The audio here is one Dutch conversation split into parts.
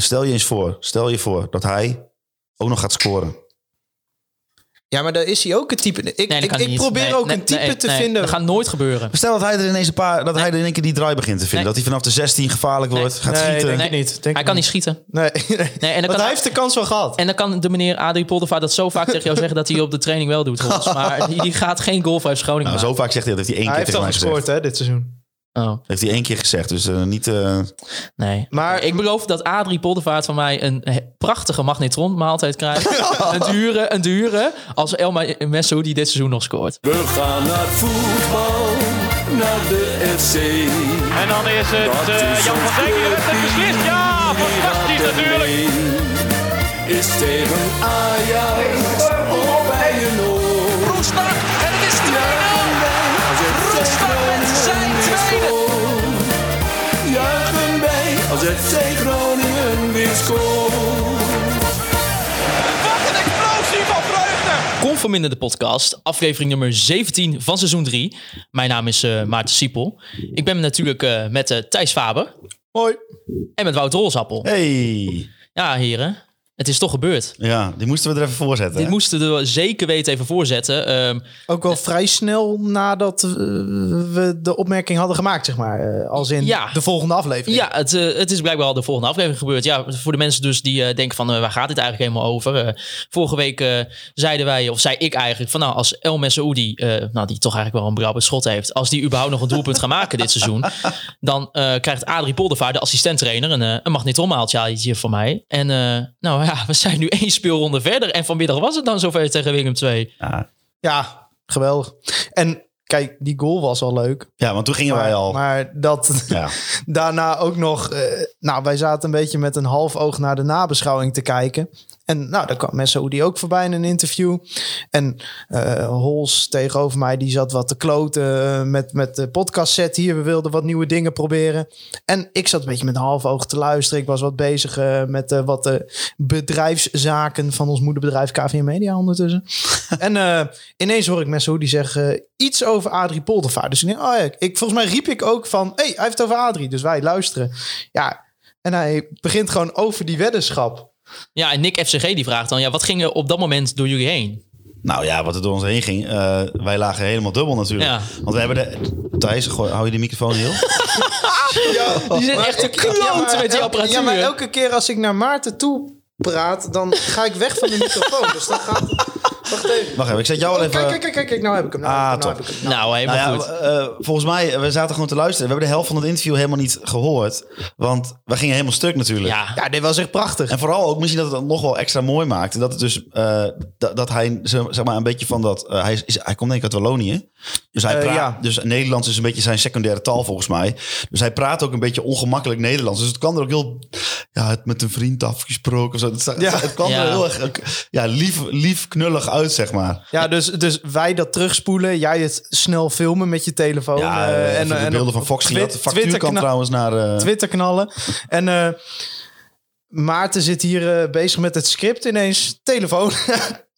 stel je eens voor, stel je voor dat hij ook nog gaat scoren. Ja, maar daar is hij ook een type. Ik, Nee, ik, probeer Nee, ook nee, een type nee, te nee, vinden. Dat gaat nooit gebeuren. Stel dat hij er ineens een paar, dat hij er in één keer die draai begint te vinden. Nee. Dat hij vanaf de 16 gevaarlijk wordt, gaat nee, schieten. denk Nee. ik niet. Denk Hij kan niet schieten. Nee, nee. Nee, en dan Want kan hij heeft de kans wel gehad. En dan kan de meneer Adrie Poldervaart dat zo vaak tegen jou zeggen dat hij op de training wel doet. Maar die, die gaat geen goal voor FC Groningen Nou, zo vaak zegt hij dat. Hij één hij keer heeft tegen al gescoord hè, dit seizoen. Oh, Heeft hij één keer gezegd. Dus eh, niet... eh, nee. Maar- ik beloof dat Adrie Poldervaart van mij een prachtige magnetron maaltijd krijgt. een dure, een dure, als Elma Messoudi dit seizoen nog scoort. We gaan naar voetbal, naar de FC. En dan is het eh, is Jan van Dijk die de wedstrijd clubteam, beslist. Ja, die fantastisch er natuurlijk. Is tegen Ajax of bij een oor. Wij als FC Groningen weer scoort. Wat een explosie van vreugde. Conforminder de podcast, aflevering nummer 17 van seizoen 3. Mijn naam is eh, Maarten Siepel. Ik ben natuurlijk eh, met eh, Thijs Faber Hoi. en met Wouter Rolsappel. hey. Ja, heren, het is toch gebeurd. Ja, die moesten we er even voor zetten. Dit hè? moesten we zeker weten even voorzetten. Ehm, Ook wel vrij snel nadat eh, we de opmerking hadden gemaakt, zeg maar. Eh, als in Ja. de volgende aflevering. Ja, het, eh, het is blijkbaar al de volgende aflevering gebeurd. Ja, voor de mensen dus die eh, denken van eh, waar gaat dit eigenlijk helemaal over? Eh, vorige week eh, zeiden wij, of zei ik eigenlijk, van nou als El Messoudi, eh nou die toch eigenlijk wel een brabbend schot heeft, als die überhaupt nog een doelpunt gaat maken dit seizoen, dan eh, krijgt Adrie Poldervaart, de assistenttrainer, een, eh, een magnetronmaaltje van mij. En eh, nou ja, we zijn nu één speelronde verder en vanmiddag was het dan zover tegen Willem II. Ja. Ja, geweldig. En kijk, die goal was al leuk. ja, want toen gingen wij Maar, al... maar dat ja. daarna ook nog... eh, nou, wij zaten een beetje met een half oog naar de nabeschouwing te kijken. En nou, daar kwam Messoudi ook voorbij in een interview. En eh Hols tegenover mij, die zat wat te kloten eh, met, met de podcast set hier. We wilden wat nieuwe dingen proberen. En ik zat een beetje met een half oog te luisteren. Ik was wat bezig eh, met wat de bedrijfszaken van ons moederbedrijf KVM Media ondertussen. en ineens hoor ik Messoudi zeggen iets over Adrie Poldervaart. Dus ik denk, oh ja, ik, volgens mij riep ik ook van, hey, hij heeft het over Adrie. Dus wij luisteren. Ja, en hij begint gewoon over die weddenschap. Ja, en Nick FCG die vraagt dan, ja, wat ging er op dat moment door jullie heen? Nou ja, wat er door ons heen ging. eh, wij lagen helemaal dubbel natuurlijk. Ja. Want we hebben de... Thijs, gooi- hou je die microfoon heel? Die zijn echt te kloten met die apparatuur. Ja, maar elke keer als ik naar Maarten toe praat, dan ga ik weg van de microfoon. Dus dan gaat... Wacht even. Wacht even, ik zet jou al Oh, even... kijk, kijk, kijk, kijk, nou heb ik hem. Nou Ah, heb ik hem, top. nou. Nou, helemaal Nou ja, goed. eh, volgens mij, we zaten gewoon te luisteren. We hebben de helft van het interview helemaal niet gehoord. Want we gingen helemaal stuk natuurlijk. Ja, Ja, dit was echt prachtig. En vooral ook misschien dat het nog wel extra mooi maakt. Dat het dus eh, dat, dat hij zeg zeg maar een beetje van dat. eh, hij, is, hij komt denk ik uit Wallonië. Dus hij praat. ja. Dus Nederlands is een beetje zijn secundaire taal volgens mij. Dus hij praat ook een beetje ongemakkelijk Nederlands. Dus het kwam er ook heel. Ja, het met een vriend afgesproken. Of zo. Het, Ja. het kwam Ja. er heel erg ja, lief, lief knullig uit, zeg maar. Ja, dus, dus wij dat terugspoelen. Jij het snel filmen met je telefoon. Ja, eh, en, de beelden van Fox. Twi- De factuur kan trouwens naar. eh, Twitter knallen. En eh, Maarten zit hier eh, bezig met het script ineens. Telefoon.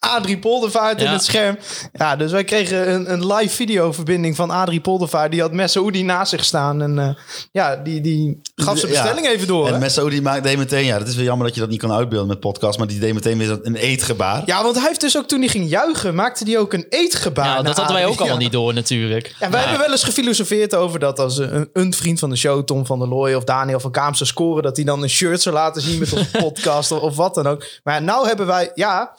Adrie Poldervaart in Ja. het scherm. Ja, dus wij kregen een, een live videoverbinding van Adrie Poldervaart. Die had Messoudi naast zich staan. En eh, ja, die, die gaf zijn Ja. bestelling even door. En maakt deed meteen, ja, dat is wel jammer dat je dat niet kan uitbeelden met podcast, maar die deed meteen weer een eetgebaar. Ja, want hij heeft dus ook toen hij ging juichen, maakte hij ook een eetgebaar. naar dat hadden wij ook allemaal Ja. niet door natuurlijk. Ja, wij hebben wel eens gefilosofeerd over dat als een, een vriend van de show, Tom van der Looy of Daniel van Kaam zou scoren, dat hij dan een shirt zou laten zien met onze podcast of, of wat dan ook. Maar nou hebben wij, ja,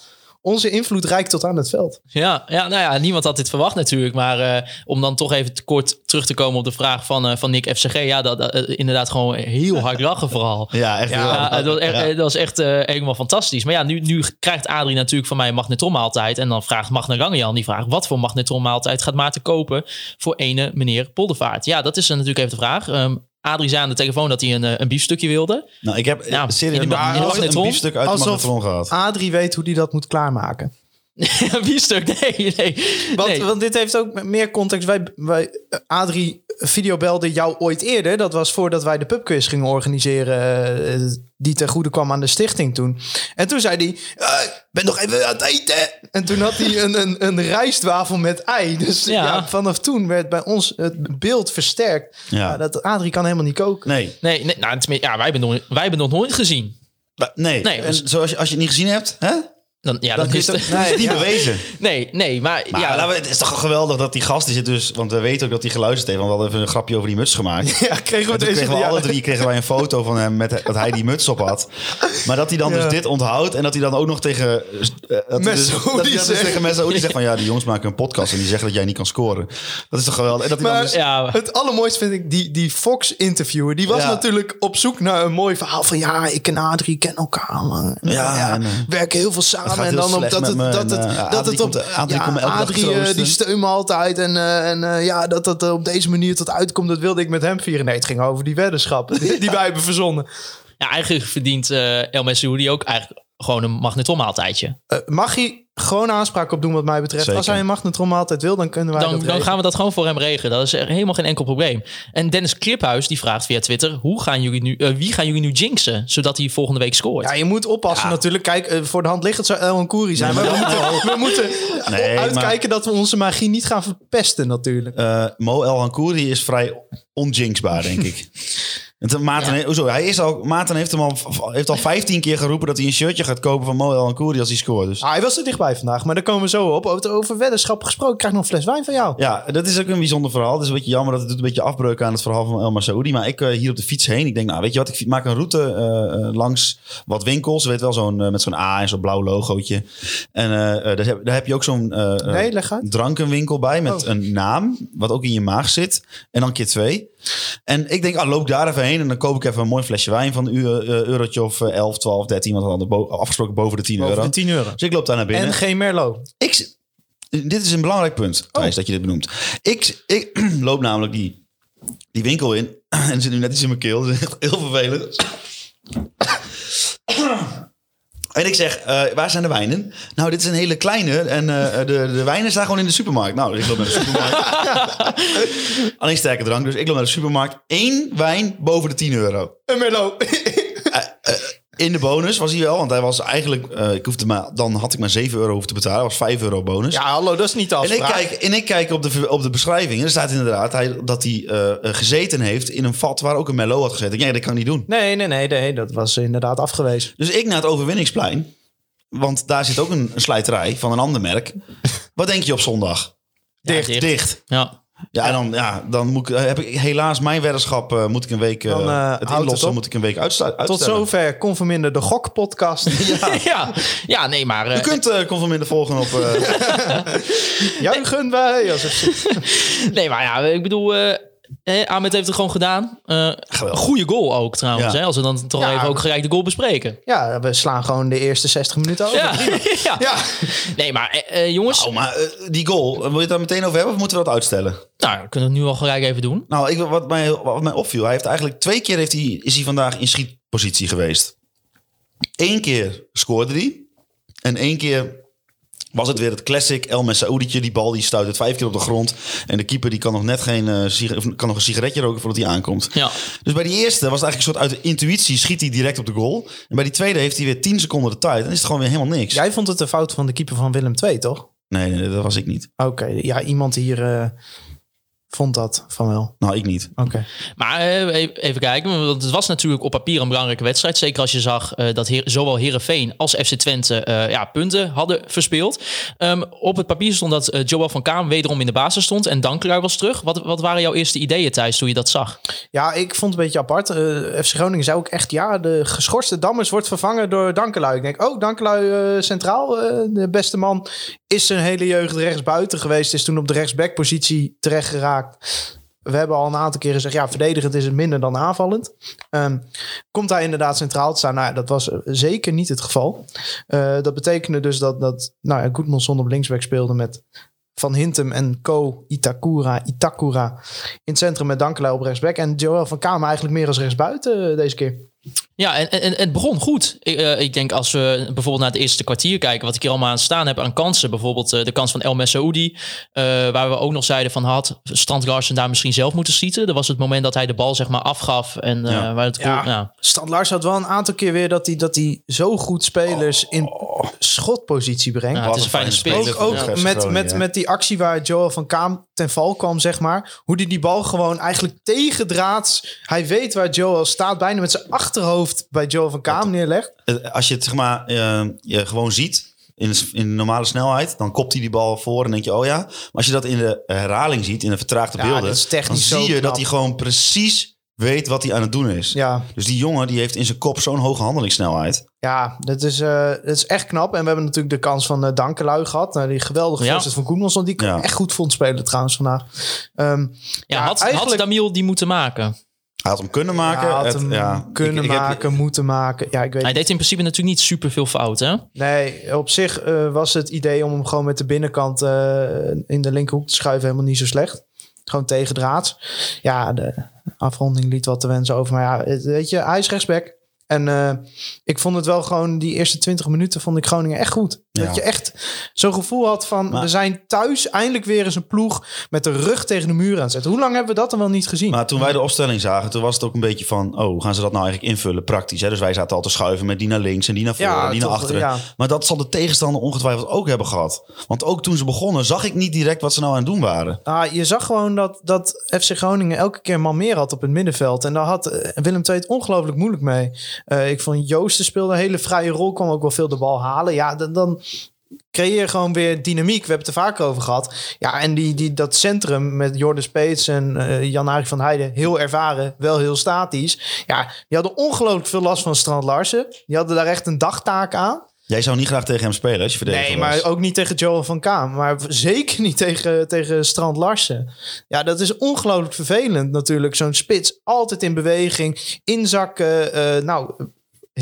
onze invloed reikt tot aan het veld. Ja, ja, nou ja, niemand had dit verwacht natuurlijk. Maar eh, om dan toch even te kort terug te komen op de vraag van, eh, van Nick FCG. Ja, dat, dat, eh, inderdaad gewoon heel hard lachen vooral. Ja, echt. heel Ja, het was echt, Ja. was echt helemaal fantastisch. Maar ja, nu, nu krijgt Adrie natuurlijk van mij een magnetronmaaltijd. En dan vraagt Magne Rangejan die vraagt... wat voor magnetronmaaltijd gaat Maarten kopen voor ene meneer Poldervaart? Ja, dat is natuurlijk even de vraag. Ehm Adrie zei aan de telefoon dat hij een, eh, een biefstukje wilde. Nou, ik heb Ja, ja, serieus in de- maar in de een biefstuk uit de Alsof- magnetron gehad. Adrie weet hoe hij dat moet klaarmaken. een biefstuk? Nee, nee. Want, nee. want dit heeft ook meer context. Wij, wij, eh, Adrie videobelde jou ooit eerder. Dat was voordat wij de pubquiz gingen organiseren. eh, die ten goede kwam aan de stichting toen. En toen zei hij, "Eh, ben nog even aan het eten. En toen had hij een, een, een rijstwafel met ei. Dus ja. Ja. vanaf toen werd bij ons het beeld versterkt. Ja. Ja. dat Adrie kan helemaal niet koken. Nee. Nee, nee nou, ja, wij, hebben nog, wij hebben nog nooit gezien. Maar Nee, Nee, en dus- zoals je, als je het niet gezien hebt, hè? Dan, ja, dan dat kun is niet ja. bewezen. Nee, nee, maar, Maar ja, het is toch geweldig dat die gast die zit dus... Want we weten ook dat hij geluisterd heeft. Want we hadden even een grapje over die muts gemaakt. Ja, kregen we kregen we ja. alle drie kregen wij een foto van hem met dat hij die muts op had. Maar dat hij dan Ja. dus dit onthoudt en dat hij dan ook nog tegen eh, dat hij dus, dat hij dus zegt. tegen Messi zegt van ja, die jongens maken een podcast en die zeggen dat jij niet kan scoren. Dat is toch geweldig. En dat hij dan Maar dus, ja, het allermooiste vind ik, die, die Fox-interviewer... die was Ja. natuurlijk op zoek naar een mooi verhaal van... ja, ik en Adrie kennen elkaar lang. Ja, en, eh, werken heel veel samen. En dan op dat het, me dat en, het, eh, dat het op... komt- Adrie ja, Adrie, eh, die steunt me altijd. En, eh, en eh, ja, dat het op deze manier tot uitkomt... dat wilde ik met hem vieren. Nee, het ging over die weddenschappen die, die wij hebben verzonnen. ja, eigenlijk verdient eh El Messoudi ook eigenlijk gewoon een magnetronmaaltijdje. Eh, mag hij gewoon aanspraak op doen wat mij betreft? Zeker. Als hij een magnetronmaaltijd wil, dan kunnen wij Dan, dat dan regelen. gaan we dat gewoon voor hem regelen. Dat is er helemaal geen enkel probleem. En Dennis Kliphuis die vraagt via Twitter: hoe gaan jullie nu, eh, wie gaan jullie nu jinxen zodat hij volgende week scoort? Ja, je moet oppassen natuurlijk. Kijk, eh, voor de hand ligt het zou El Koeri zijn. maar we moeten, we moeten Nee, uitkijken dat we onze magie niet gaan verpesten natuurlijk. eh, Mo El Hankouri is vrij onjinxbaar, denk ik. En Maarten, Ja. he- hoezo, hij is al, Maarten heeft, hem al, heeft al 15 keer geroepen dat hij een shirtje gaat kopen van Mo El Hankouri als hij scoort. Dus Ah, hij was er dichtbij vandaag, maar daar komen we zo op. Over, over weddenschap gesproken, ik krijg nog een fles wijn van jou. Ja, dat is ook een bijzonder verhaal. Het is een beetje jammer dat het doet een beetje afbreuk aan het verhaal van El Masaoudi. Maar ik eh, hier op de fiets heen. Ik denk, nou weet je wat, ik maak een route eh, eh, langs wat winkels. Je weet wel, zo'n, met zo'n A en zo'n blauw logootje. En daar, heb, daar heb je ook zo'n Nee, drankenwinkel bij met Oh. een naam. Wat ook in je maag zit. En dan keer twee. En ik denk, ah, loop daar even heen. En dan koop ik even een mooi flesje wijn van een uur, eh, eurotje of eh, 11, 12, 13. Want we hadden afgesproken boven de 10 Over euro. de 10 euro. Dus ik loop daar naar binnen. En geen Merlot. Ik, dit is een belangrijk punt, Thijs, dat je dit benoemt. Ik, ik loop namelijk die, die winkel in en er zit nu net iets in mijn keel. Dat is echt heel vervelend. En ik zeg, eh, waar zijn de wijnen? Nou, dit is een hele kleine en eh, de, de wijnen staan gewoon in de supermarkt. Nou, dus ik loop naar de supermarkt. Alleen sterke drank, dus ik loop naar de supermarkt. Eén wijn boven de 10 euro. Een Merlot. In de bonus was hij wel, want hij was eigenlijk, eh, ik hoefde maar, dan had ik maar 7 euro hoeven te betalen. Dat was 5 euro bonus. ja, hallo, dat is niet de En ik kijk, en ik kijk op, de, op de beschrijving. En er staat inderdaad hij, dat hij eh, gezeten heeft in een vat waar ook een Merlot had gezeten. Ja, dat kan ik niet doen. Nee, nee, nee, nee, dat was inderdaad afgewezen. Dus ik naar het overwinningsplein. Want daar zit ook een, een slijterij van een ander merk. Wat denk je op zondag? Ja, dicht. dicht. dicht. Ja. Ja, en dan, ja, dan moet ik, heb ik helaas mijn weddenschap. eh, moet ik een week. eh, Dan, eh, houdt het inlossen moet ik een week uitstel- Tot uitstellen. zover Conforminder de Gok-podcast. ja. ja, nee, maar... eh, Je kunt uh, Conforminder volgen op. eh, Juichen wij. Als het- Nee, maar ja, ik bedoel... eh Ahmed heeft het gewoon gedaan. Eh goede goal ook trouwens. Ja. Hè, als we dan toch Ja. even ook gelijk de goal bespreken. Ja, we slaan gewoon de eerste 60 minuten over. Ja, ja. Ja. Nee, maar eh, eh, jongens... oh, maar eh, die goal, wil je het daar meteen over hebben of moeten we dat uitstellen? Nou, we kunnen het nu al gelijk even doen. Nou, ik, wat, mij, wat mij opviel, hij heeft eigenlijk twee keer heeft hij, is hij vandaag in schietpositie geweest. Eén keer scoorde hij. En één keer was het weer het classic El Messaoudietje. Die bal die stuit het vijf keer op de grond. En de keeper die kan nog net geen, eh, of kan nog een sigaretje roken voordat hij aankomt. Ja. Dus bij die eerste was het eigenlijk een soort uit de intuïtie schiet hij direct op de goal. En bij die tweede heeft hij weer 10 seconden de tijd. En dan is het gewoon weer helemaal niks. Jij vond het de fout van de keeper van Willem II, toch? Nee, nee, dat was ik niet. Oké, ja, iemand hier eh, vond dat van wel. Nou, ik niet. Oké. Maar eh, even- kijken, want het was natuurlijk op papier een belangrijke wedstrijd. Zeker als je zag eh, dat Heer- zowel Herenveen als FC Twente eh, ja, punten hadden verspeeld. Ehm, op het papier stond dat Joel van Kaam wederom in de basis stond en Dankelui was terug. Wat, wat waren jouw eerste ideeën, Thijs, toen je dat zag? Ja, ik vond het een beetje apart. FC Groningen zei ook echt, ja, de geschorste Dammers wordt vervangen door Dankelui. Ik denk, oh, Dankelui centraal, eh, de beste man, is zijn hele jeugd rechtsbuiten geweest. Is toen op de rechtsbackpositie terecht geraakt. We hebben al een aantal keren gezegd, ja, verdedigend is het minder dan aanvallend. Ehm, komt hij inderdaad centraal te staan? Nou, dat was eh, zeker niet het geval. Eh, dat betekende dus dat, dat nou ja, Goedmanson op linksback speelde met Van Hintem en Co. Itakura, Itakura in het centrum met Dankelui op rechtsback. En Joel van Kamer eigenlijk meer als rechtsbuiten eh, deze keer. Ja, en, en, en het begon goed. Ik, eh, ik denk als we bijvoorbeeld naar het eerste kwartier kijken, wat ik hier allemaal aan staan heb aan kansen. Bijvoorbeeld eh, de kans van El Messaoudi, eh, waar we ook nog zeiden van had Strand Larsen daar misschien zelf moeten schieten. Dat was het moment dat hij de bal zeg maar afgaf en eh, Ja. waar het Ja. ja. Had wel een aantal keer weer dat hij, dat hij zo goed spelers in schotpositie brengt. Ja, het is een fijne speler. ook ook met, met, met die actie waar Joel van Kaam ten val kwam, zeg maar. Hoe die die bal gewoon eigenlijk tegendraads... Hij weet waar Joel staat, bijna met zijn achterhoofd bij Joel van Kaam neerlegt. Eh, Als je het zeg maar, eh, je gewoon ziet in de, in de normale snelheid, dan kopt hij die bal voor en denk je, oh ja. Maar als je dat in de herhaling ziet, in de vertraagde Ja, beelden, dan technisch zie je knap. dat hij gewoon precies weet wat hij aan het doen is. Ja, Dus die jongen die heeft in zijn kop zo'n hoge handelingssnelheid. ja dat, is, eh, dat is echt knap. En we hebben natuurlijk de kans van uh, Dankelui gehad. Nou, die geweldige Ja. voorzet van Koemans, die ik Ja. echt goed vond spelen trouwens vandaag. Ehm, Ja, Ja, had, had eigenlijk- Damiel die moeten maken. Hij had hem kunnen maken. ja, had Het- hem ja, kunnen ik- ik heb- maken, moeten maken. Ja, ik weet Hij deed in principe natuurlijk niet super veel fouten. hè? Nee, op zich eh, was het idee om hem gewoon met de binnenkant eh, in de linkerhoek te schuiven helemaal niet zo slecht. Gewoon tegendraads. Ja, de afronding liet wat te wensen over. Maar ja, weet je, hij is rechtsback. En eh, ik vond het wel gewoon, die eerste 20 minuten vond ik Groningen echt goed. Ja. Dat je echt zo'n gevoel had van, Maar- we zijn thuis eindelijk weer eens een ploeg met de rug tegen de muur aan het zetten. Hoe lang hebben we dat dan wel niet gezien? Maar toen wij de opstelling zagen, toen was het ook een beetje van... oh, hoe gaan ze dat nou eigenlijk invullen, praktisch? Hè? Dus wij zaten al te schuiven met die naar links en die naar voren Ja, en die naar toch, achteren. ja. Maar dat zal de tegenstander ongetwijfeld ook hebben gehad. Want ook toen ze begonnen, zag ik niet direct wat ze nou aan het doen waren. Ah, je zag gewoon dat, dat FC Groningen elke keer man meer had op het middenveld. En daar had eh, Willem II het ongelooflijk moeilijk mee. Eh, ik vond Joosten speelde een hele vrije rol, kwam ook wel veel de bal halen. Ja, dan, dan creëer gewoon weer dynamiek. We hebben het er vaak over gehad. Ja, en die, die, dat centrum met Jordan Speets en eh Jan-Arie van Heijden, heel ervaren, wel heel statisch. Ja, die hadden ongelooflijk veel last van Strand Larsen. Die hadden daar echt een dagtaak aan. Jij zou niet graag tegen hem spelen als je verdediger Nee, maar ook niet tegen Joel van Kaam. Maar zeker niet tegen, tegen Strand Larsen. Ja, dat is ongelooflijk vervelend natuurlijk. Zo'n spits, altijd in beweging, inzakken. eh, nou,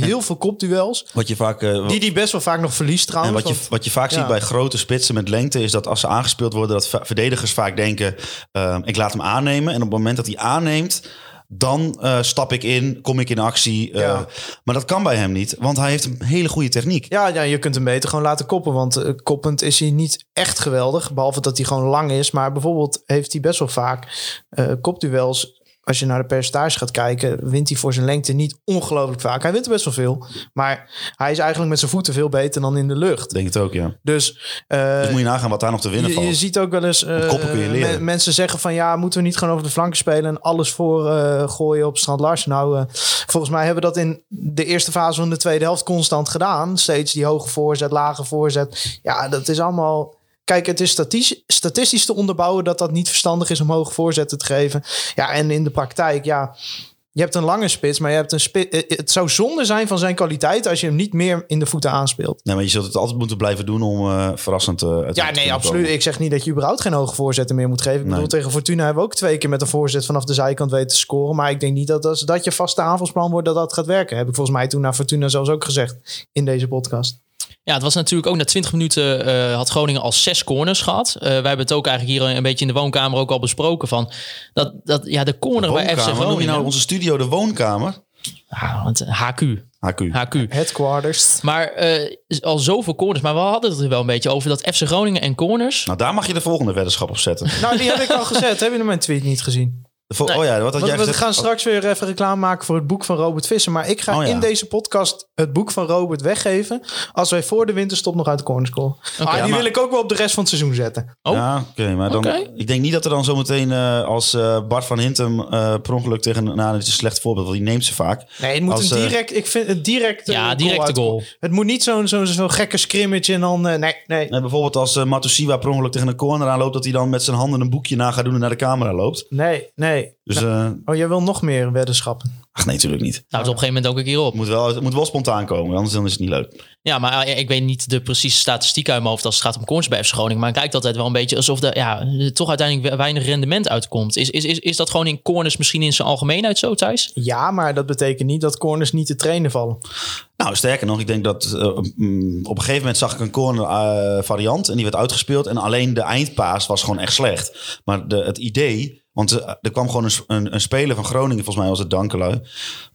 heel veel kopduels. Wat je vaak... eh, Die die best wel vaak nog verliest En trouwens. wat je, wat je vaak ja. ziet bij grote spitsen met lengte... is dat als ze aangespeeld worden... dat verdedigers vaak denken... ehm, ik laat hem aannemen. En op het moment dat hij aanneemt... dan eh, stap ik in, kom ik in actie. eh, Ja. Maar dat kan bij hem niet. Want hij heeft een hele goede techniek. ja, ja, je kunt hem beter gewoon laten koppen. Want eh, koppend is hij niet echt geweldig. Behalve dat hij gewoon lang is. Maar bijvoorbeeld heeft hij best wel vaak eh, kopduels. Als je naar de percentage gaat kijken, wint hij voor zijn lengte niet ongelooflijk vaak. Hij wint er best wel veel. Maar hij is eigenlijk met zijn voeten veel beter dan in de lucht. Denk het ook, ja. Dus, eh, Dus moet je nagaan wat daar nog te winnen je, valt. je ziet ook wel eens eh, mensen zeggen van ja, moeten we niet gewoon over de flanken spelen en alles voor eh, gooien op Strand Larsen. Nou, volgens mij hebben we dat in de eerste fase van de tweede helft constant gedaan. Steeds die hoge voorzet, lage voorzet. Ja, dat is allemaal. Kijk, het is statistisch, statistisch te onderbouwen dat dat niet verstandig is om hoge voorzetten te geven. Ja, en in de praktijk, ja. Je hebt een lange spits, maar je hebt een spits. Het zou zonde zijn van zijn kwaliteit als je hem niet meer in de voeten aanspeelt. Nee, maar je zult het altijd moeten blijven doen om eh, verrassend eh, uit Ja, te nee, kunnen absoluut. komen. Ik zeg niet dat je überhaupt geen hoge voorzetten meer moet geven. Ik Nee. bedoel, tegen Fortuna hebben we ook twee keer met een voorzet vanaf de zijkant weten te scoren. Maar ik denk niet dat als dat je vaste aanvalsplan wordt, dat dat gaat werken. Heb ik volgens mij toen naar Fortuna zelfs ook gezegd in deze podcast. Ja, het was natuurlijk ook na 20 minuten eh, had Groningen al zes corners gehad. Eh, wij hebben het ook eigenlijk hier een beetje in de woonkamer ook al besproken van dat, dat ja de corner bij FC Woonkamer, noem je Groningen. nou onze studio de woonkamer? Ja, want HQ, HQ. HQ. Headquarters. Maar eh, al zoveel corners. Maar we hadden het er wel een beetje over dat FC Groningen en corners. Nou, daar mag je de volgende weddenschap op zetten. Nou, die heb ik al gezet. Heb je nog mijn tweet niet gezien? De vol- Nee. Oh ja, wat had Want jij we gezegd? gaan straks weer even reclame maken voor het boek van Robert Visser. Maar ik ga Oh ja. in deze podcast het boek van Robert weggeven. Als wij voor de winterstop nog uit de corner scoren. ah, die maar- wil ik ook wel op de rest van het seizoen zetten. Oh. Ja, oké, maar dan, ik denk niet dat er dan zometeen eh, als eh, Bart van Hintem eh per ongeluk tegen, nou, dat is een slecht voorbeeld, want die neemt ze vaak. Nee, het moet Als, een direct. Ik vind het direct. Ja, directe uit- goal. Het moet niet zo'n zo'n zo'n gekke scrimmage en dan. nee, nee. Nee, bijvoorbeeld als uh, Matusiwa per ongeluk tegen een corner aanloopt, dat hij dan met zijn handen een boekje na gaat doen en naar de camera loopt. Nee, nee. Dus, eh, Oh, jij wil nog meer weddenschappen? ach nee, natuurlijk niet. Nou, het is op een gegeven moment ook een keer op. Het moet wel, het moet wel spontaan komen, anders dan is het niet leuk. Ja, maar eh, ik weet niet de precieze statistiek uit mijn hoofd als het gaat om corners bij FC Groningen. Maar het lijkt altijd wel een beetje alsof er ja, toch uiteindelijk we- weinig rendement uitkomt. Is, is, is, is dat gewoon in corners misschien in zijn algemeenheid zo, Thijs? Ja, maar dat betekent niet dat corners niet te trainen vallen. Nou, sterker nog, ik denk dat eh, mm, op een gegeven moment zag ik een corner variant en die werd uitgespeeld. En alleen de eindpaas was gewoon echt slecht. Maar de, het idee, want eh, er kwam gewoon een, een, een speler van Groningen, volgens mij was het Dankelui,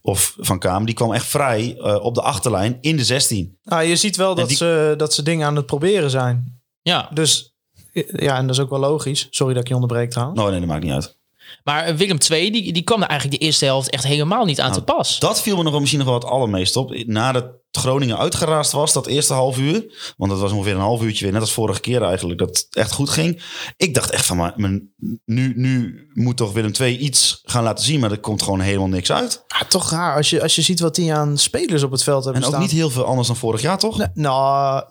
of van Kamer, die kwam echt vrij eh, op de achterlijn in de 16. Nou, je ziet wel dat, die- ze, dat ze dingen aan het proberen zijn. Ja, Dus ja, en dat is ook wel logisch. Sorry dat ik je onderbreek trouwens. Nou, nee, dat maakt niet uit. Maar eh, Willem II, die, die kwam er eigenlijk de eerste helft echt helemaal niet aan Nou, te pas. Dat viel me nog wel misschien nog wel het allermeest op. Nadat Groningen uitgeraasd was, dat eerste half uur. Want dat was ongeveer een half uurtje weer, net als vorige keer eigenlijk, dat het echt goed ging. Ik dacht echt van, maar nu, nu moet toch Willem II iets gaan laten zien, maar er komt gewoon helemaal niks uit. Ja, toch raar als je, als je ziet wat die aan spelers op het veld hebben En ook staan. niet heel veel anders dan vorig jaar, toch? Nee, nou,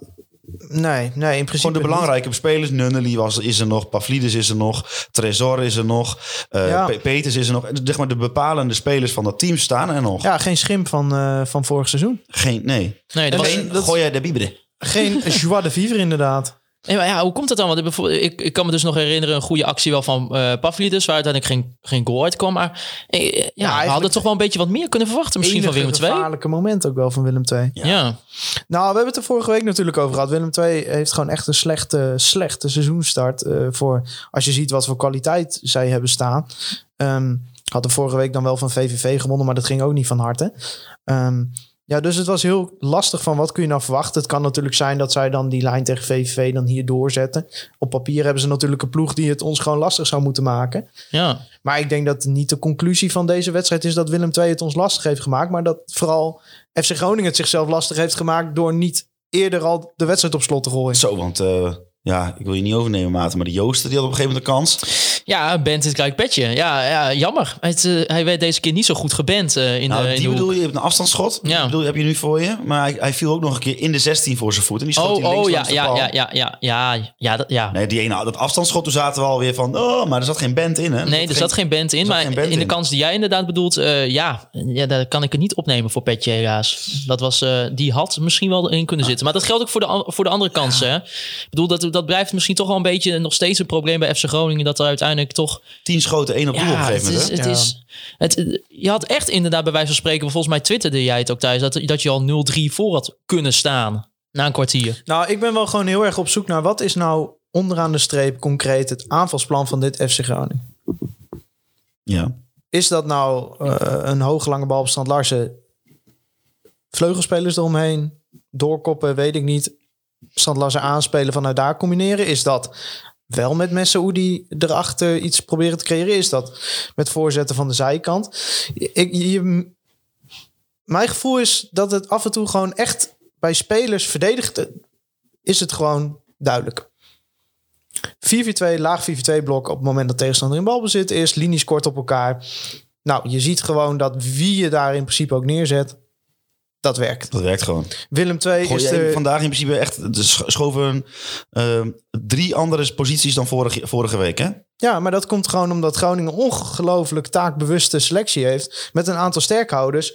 nee, nee, in principe Gewoon de niet. belangrijke spelers. Nunnely was, is er nog. Pavlidis is er nog. Tresor is er nog. eh, Ja. Peters is er nog. Zeg maar de bepalende spelers van dat team staan er nog. Ja, geen schimp van, eh, van vorig seizoen. Geen, nee. Nee, dat was, Geen dat- Goya de Bibre. Geen joie de vivre inderdaad. Maar ja, hoe komt dat dan? Want ik, ik, kan me dus nog herinneren een goede actie wel van eh Pavlidis, waar uiteindelijk geen, geen goal uitkwam. Maar eh, ja, we eigenlijk- hadden toch wel een beetje wat meer kunnen verwachten misschien van Willem II. gevaarlijke moment ook wel van Willem II. Ja. Nou, we hebben het er vorige week natuurlijk over gehad. Willem II heeft gewoon echt een slechte, slechte seizoenstart. eh, voor als je ziet wat voor kwaliteit zij hebben staan. Ehm hadden vorige week dan wel van VVV gewonnen, maar dat ging ook niet van harte. Ehm, ja, dus het was heel lastig van wat kun je nou verwachten. Het kan natuurlijk zijn dat zij dan die lijn tegen VVV dan hier doorzetten. Op papier hebben ze natuurlijk een ploeg die het ons gewoon lastig zou moeten maken. ja. Maar ik denk dat niet de conclusie van deze wedstrijd is dat Willem II het ons lastig heeft gemaakt. Maar dat vooral FC Groningen het zichzelf lastig heeft gemaakt door niet eerder al de wedstrijd op slot te gooien. Zo, want eh, ja, ik wil je niet overnemen, Maarten. Maar de Joosten die had op een gegeven moment een kans. Ja, Bent het krijgt petje. Ja, ja jammer. Het, eh, hij werd deze keer niet zo goed geband eh, in Nou, de, in die de bedoel je, je hebt een afstandsschot. Ja. Die bedoel, heb je nu voor je. Maar hij, hij viel ook nog een keer in de 16 voor zijn voet. En die schoot Oh, hij links oh ja, ja, ja, ja, ja, ja, ja, dat, ja. Nee, die ene, dat afstandsschot, toen zaten we alweer van... Oh, maar er zat geen band in, hè? Nee, er zat geen band in. Maar geen band in de in. kans die jij inderdaad bedoelt, eh, ja, ja, daar kan ik het niet opnemen voor Petje helaas. Dat was, die had misschien wel erin kunnen zitten. Maar dat geldt ook voor de, voor de andere kansen. Hè? Ik bedoel, dat, dat blijft misschien toch wel een beetje nog steeds een probleem bij FC Groningen. Dat er uiteindelijk toch... Tien schoten, één op doel op een Ja, het gegeven is, moment, het is, het, je had echt inderdaad bij wijze van spreken, volgens mij twitterde jij het ook thuis, dat, dat je al 0-3 voor had kunnen staan na een kwartier. Nou, ik ben wel gewoon heel erg op zoek naar wat is nou onderaan de streep concreet het aanvalsplan van dit FC Groningen. Ja. Is dat nou eh, een hoge lange bal op Strand Larsen, vleugelspelers eromheen, doorkoppen, weet ik niet. Strand Larsen aanspelen vanuit daar combineren. Is dat wel met Messaoudi erachter iets proberen te creëren? Is dat met voorzetten van de zijkant? Ik, mijn gevoel is dat het af en toe gewoon echt bij spelers verdedigd is het gewoon duidelijk. 4-4-2, laag 4-4-2 blok op het moment dat tegenstander in balbezit is. Linies kort op elkaar. Nou, je ziet gewoon dat wie je daar in principe ook neerzet, dat werkt. Dat werkt gewoon. Willem 2 Gooi is de... vandaag in principe echt schoven eh, drie andere posities dan vorige, vorige week, hè? Ja, maar dat komt gewoon omdat Groningen ongelooflijk taakbewuste selectie heeft. Met een aantal sterkhouders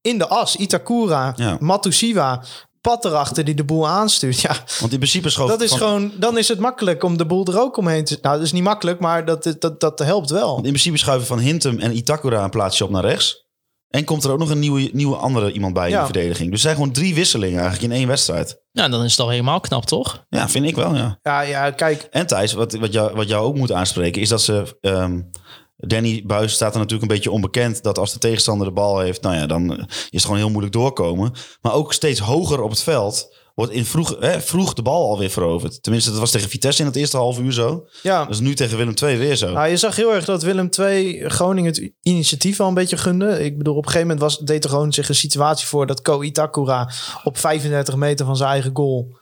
in de as. Itakura, Ja. Matusiwa, Pat erachter die de boel aanstuurt. Ja, Want in principe schoof... dat is van- gewoon, dan is het makkelijk om de boel er ook omheen te... Nou, dat is niet makkelijk, maar dat, dat, dat helpt wel. In principe schuiven van Hintem en Itakura een plaatsje op naar rechts. En komt er ook nog een nieuwe, nieuwe andere iemand bij in Ja. de verdediging. Dus er zijn gewoon drie wisselingen eigenlijk in één wedstrijd. Nou, dan is het al helemaal knap, toch? Ja, vind ik wel, ja. Ja, ja, kijk, En Thijs, wat, wat, jou, wat jou ook moet aanspreken, is dat ze... ehm, Danny Buis staat er natuurlijk een beetje onbekend dat als de tegenstander de bal heeft, nou ja, dan eh, is het gewoon heel moeilijk doorkomen. Maar ook steeds hoger op het veld wordt in vroeg, hè, vroeg de bal alweer veroverd. Tenminste, dat was tegen Vitesse in het eerste half uur zo. ja. Dat is nu tegen Willem II weer zo. Nou, je zag heel erg dat Willem II Groningen het initiatief wel een beetje gunde. Ik bedoel, op een gegeven moment was, deed er gewoon zich een situatie voor dat Ko Itakura op 35 meter van zijn eigen goal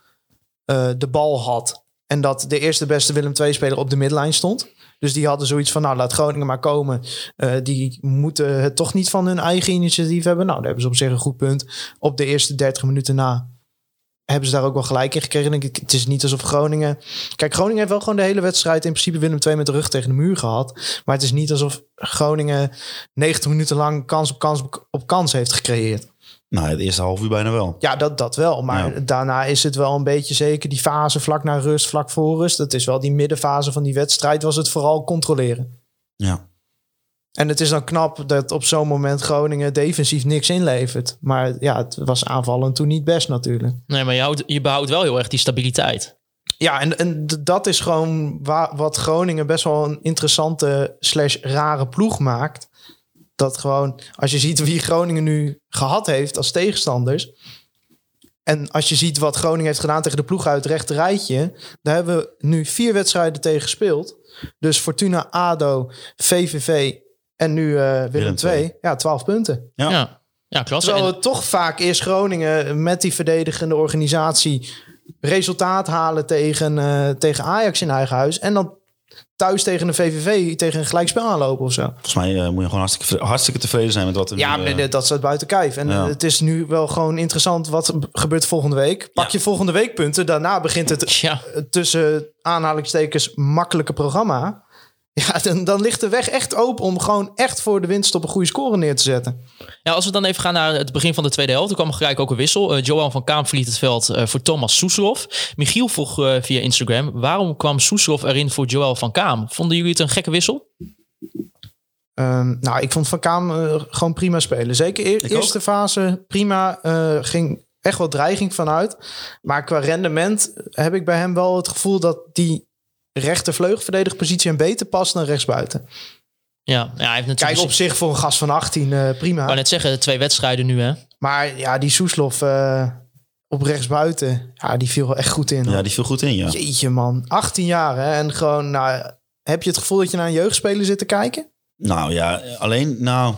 eh, de bal had. En dat de eerste beste Willem II-speler op de midlijn stond. Dus die hadden zoiets van, nou laat Groningen maar komen. Eh, die moeten het toch niet van hun eigen initiatief hebben. Nou, daar hebben ze op zich een goed punt. Op de eerste 30 minuten na hebben ze daar ook wel gelijk in gekregen. Ik, het is niet alsof Groningen... Kijk, Groningen heeft wel gewoon de hele wedstrijd... in principe Willem II met de rug tegen de muur gehad. Maar het is niet alsof Groningen 90 minuten lang kans op kans op kans heeft gecreëerd. Nou, het eerste half uur bijna wel. Ja, dat, dat wel. Maar Ja. daarna is het wel een beetje zeker die fase vlak na rust, vlak voor rust. Dat is wel die middenfase van die wedstrijd, was het vooral controleren. Ja. En het is dan knap dat op zo'n moment Groningen defensief niks inlevert. Maar ja, het was aanvallend toen niet best natuurlijk. Nee, maar je, houdt, je behoudt wel heel erg die stabiliteit. Ja, en, en dat is gewoon wa- wat Groningen best wel een interessante slash rare ploeg maakt. Dat gewoon, als je ziet wie Groningen nu gehad heeft als tegenstanders. En als je ziet wat Groningen heeft gedaan tegen de ploeg uit het rechte rijtje, daar hebben we nu vier wedstrijden tegen gespeeld. Dus Fortuna, ADO, VVV en nu eh, Willem, Willem 2. II. Ja, 12 punten. Ja. Ja, ja klasse. Terwijl En- het toch vaak is Groningen met die verdedigende organisatie resultaat halen tegen, eh, tegen Ajax in eigen huis. En dan thuis tegen de VVV tegen een gelijkspel aanlopen of zo. Volgens mij eh, moet je gewoon hartstikke, vre- hartstikke tevreden zijn met wat er Ja, nu, maar eh, dat staat buiten kijf. En Ja. het is nu wel gewoon interessant wat er gebeurt volgende week. Pak Ja. je volgende week punten. Daarna begint het ja, tussen aanhalingstekens makkelijke programma. Ja, dan, dan ligt de weg echt open om gewoon echt voor de winst op een goede score neer te zetten. Ja, als we dan even gaan naar het begin van de tweede helft. Er kwam gelijk ook een wissel. Eh Johan van Kaam verliet het veld eh, voor Thomas Soeslof. Michiel vroeg eh, via Instagram... waarom kwam Soeslof erin voor Joel van Kaam? Vonden jullie het een gekke wissel? Ehm, nou, ik vond Van Kaam gewoon prima spelen. Zeker e- ook. eerste fase prima. ging echt wel dreiging vanuit. Maar qua rendement heb ik bij hem wel het gevoel dat die rechtervleugelverdedigerpositie hem beter past dan rechtsbuiten. Ja, ja hij heeft natuurlijk... Kijk, op zich voor een gast van 18 eh, prima. Ik wou net zeggen, twee wedstrijden nu, hè? Maar ja, die Soeslof eh, op rechtsbuiten, ja, die viel wel echt goed in. hoor. Ja, die viel goed in, ja. Jeetje man, 18 jaar hè? En gewoon, nou, heb je het gevoel dat je naar een jeugdspeler zit te kijken? Nou ja, alleen, nou,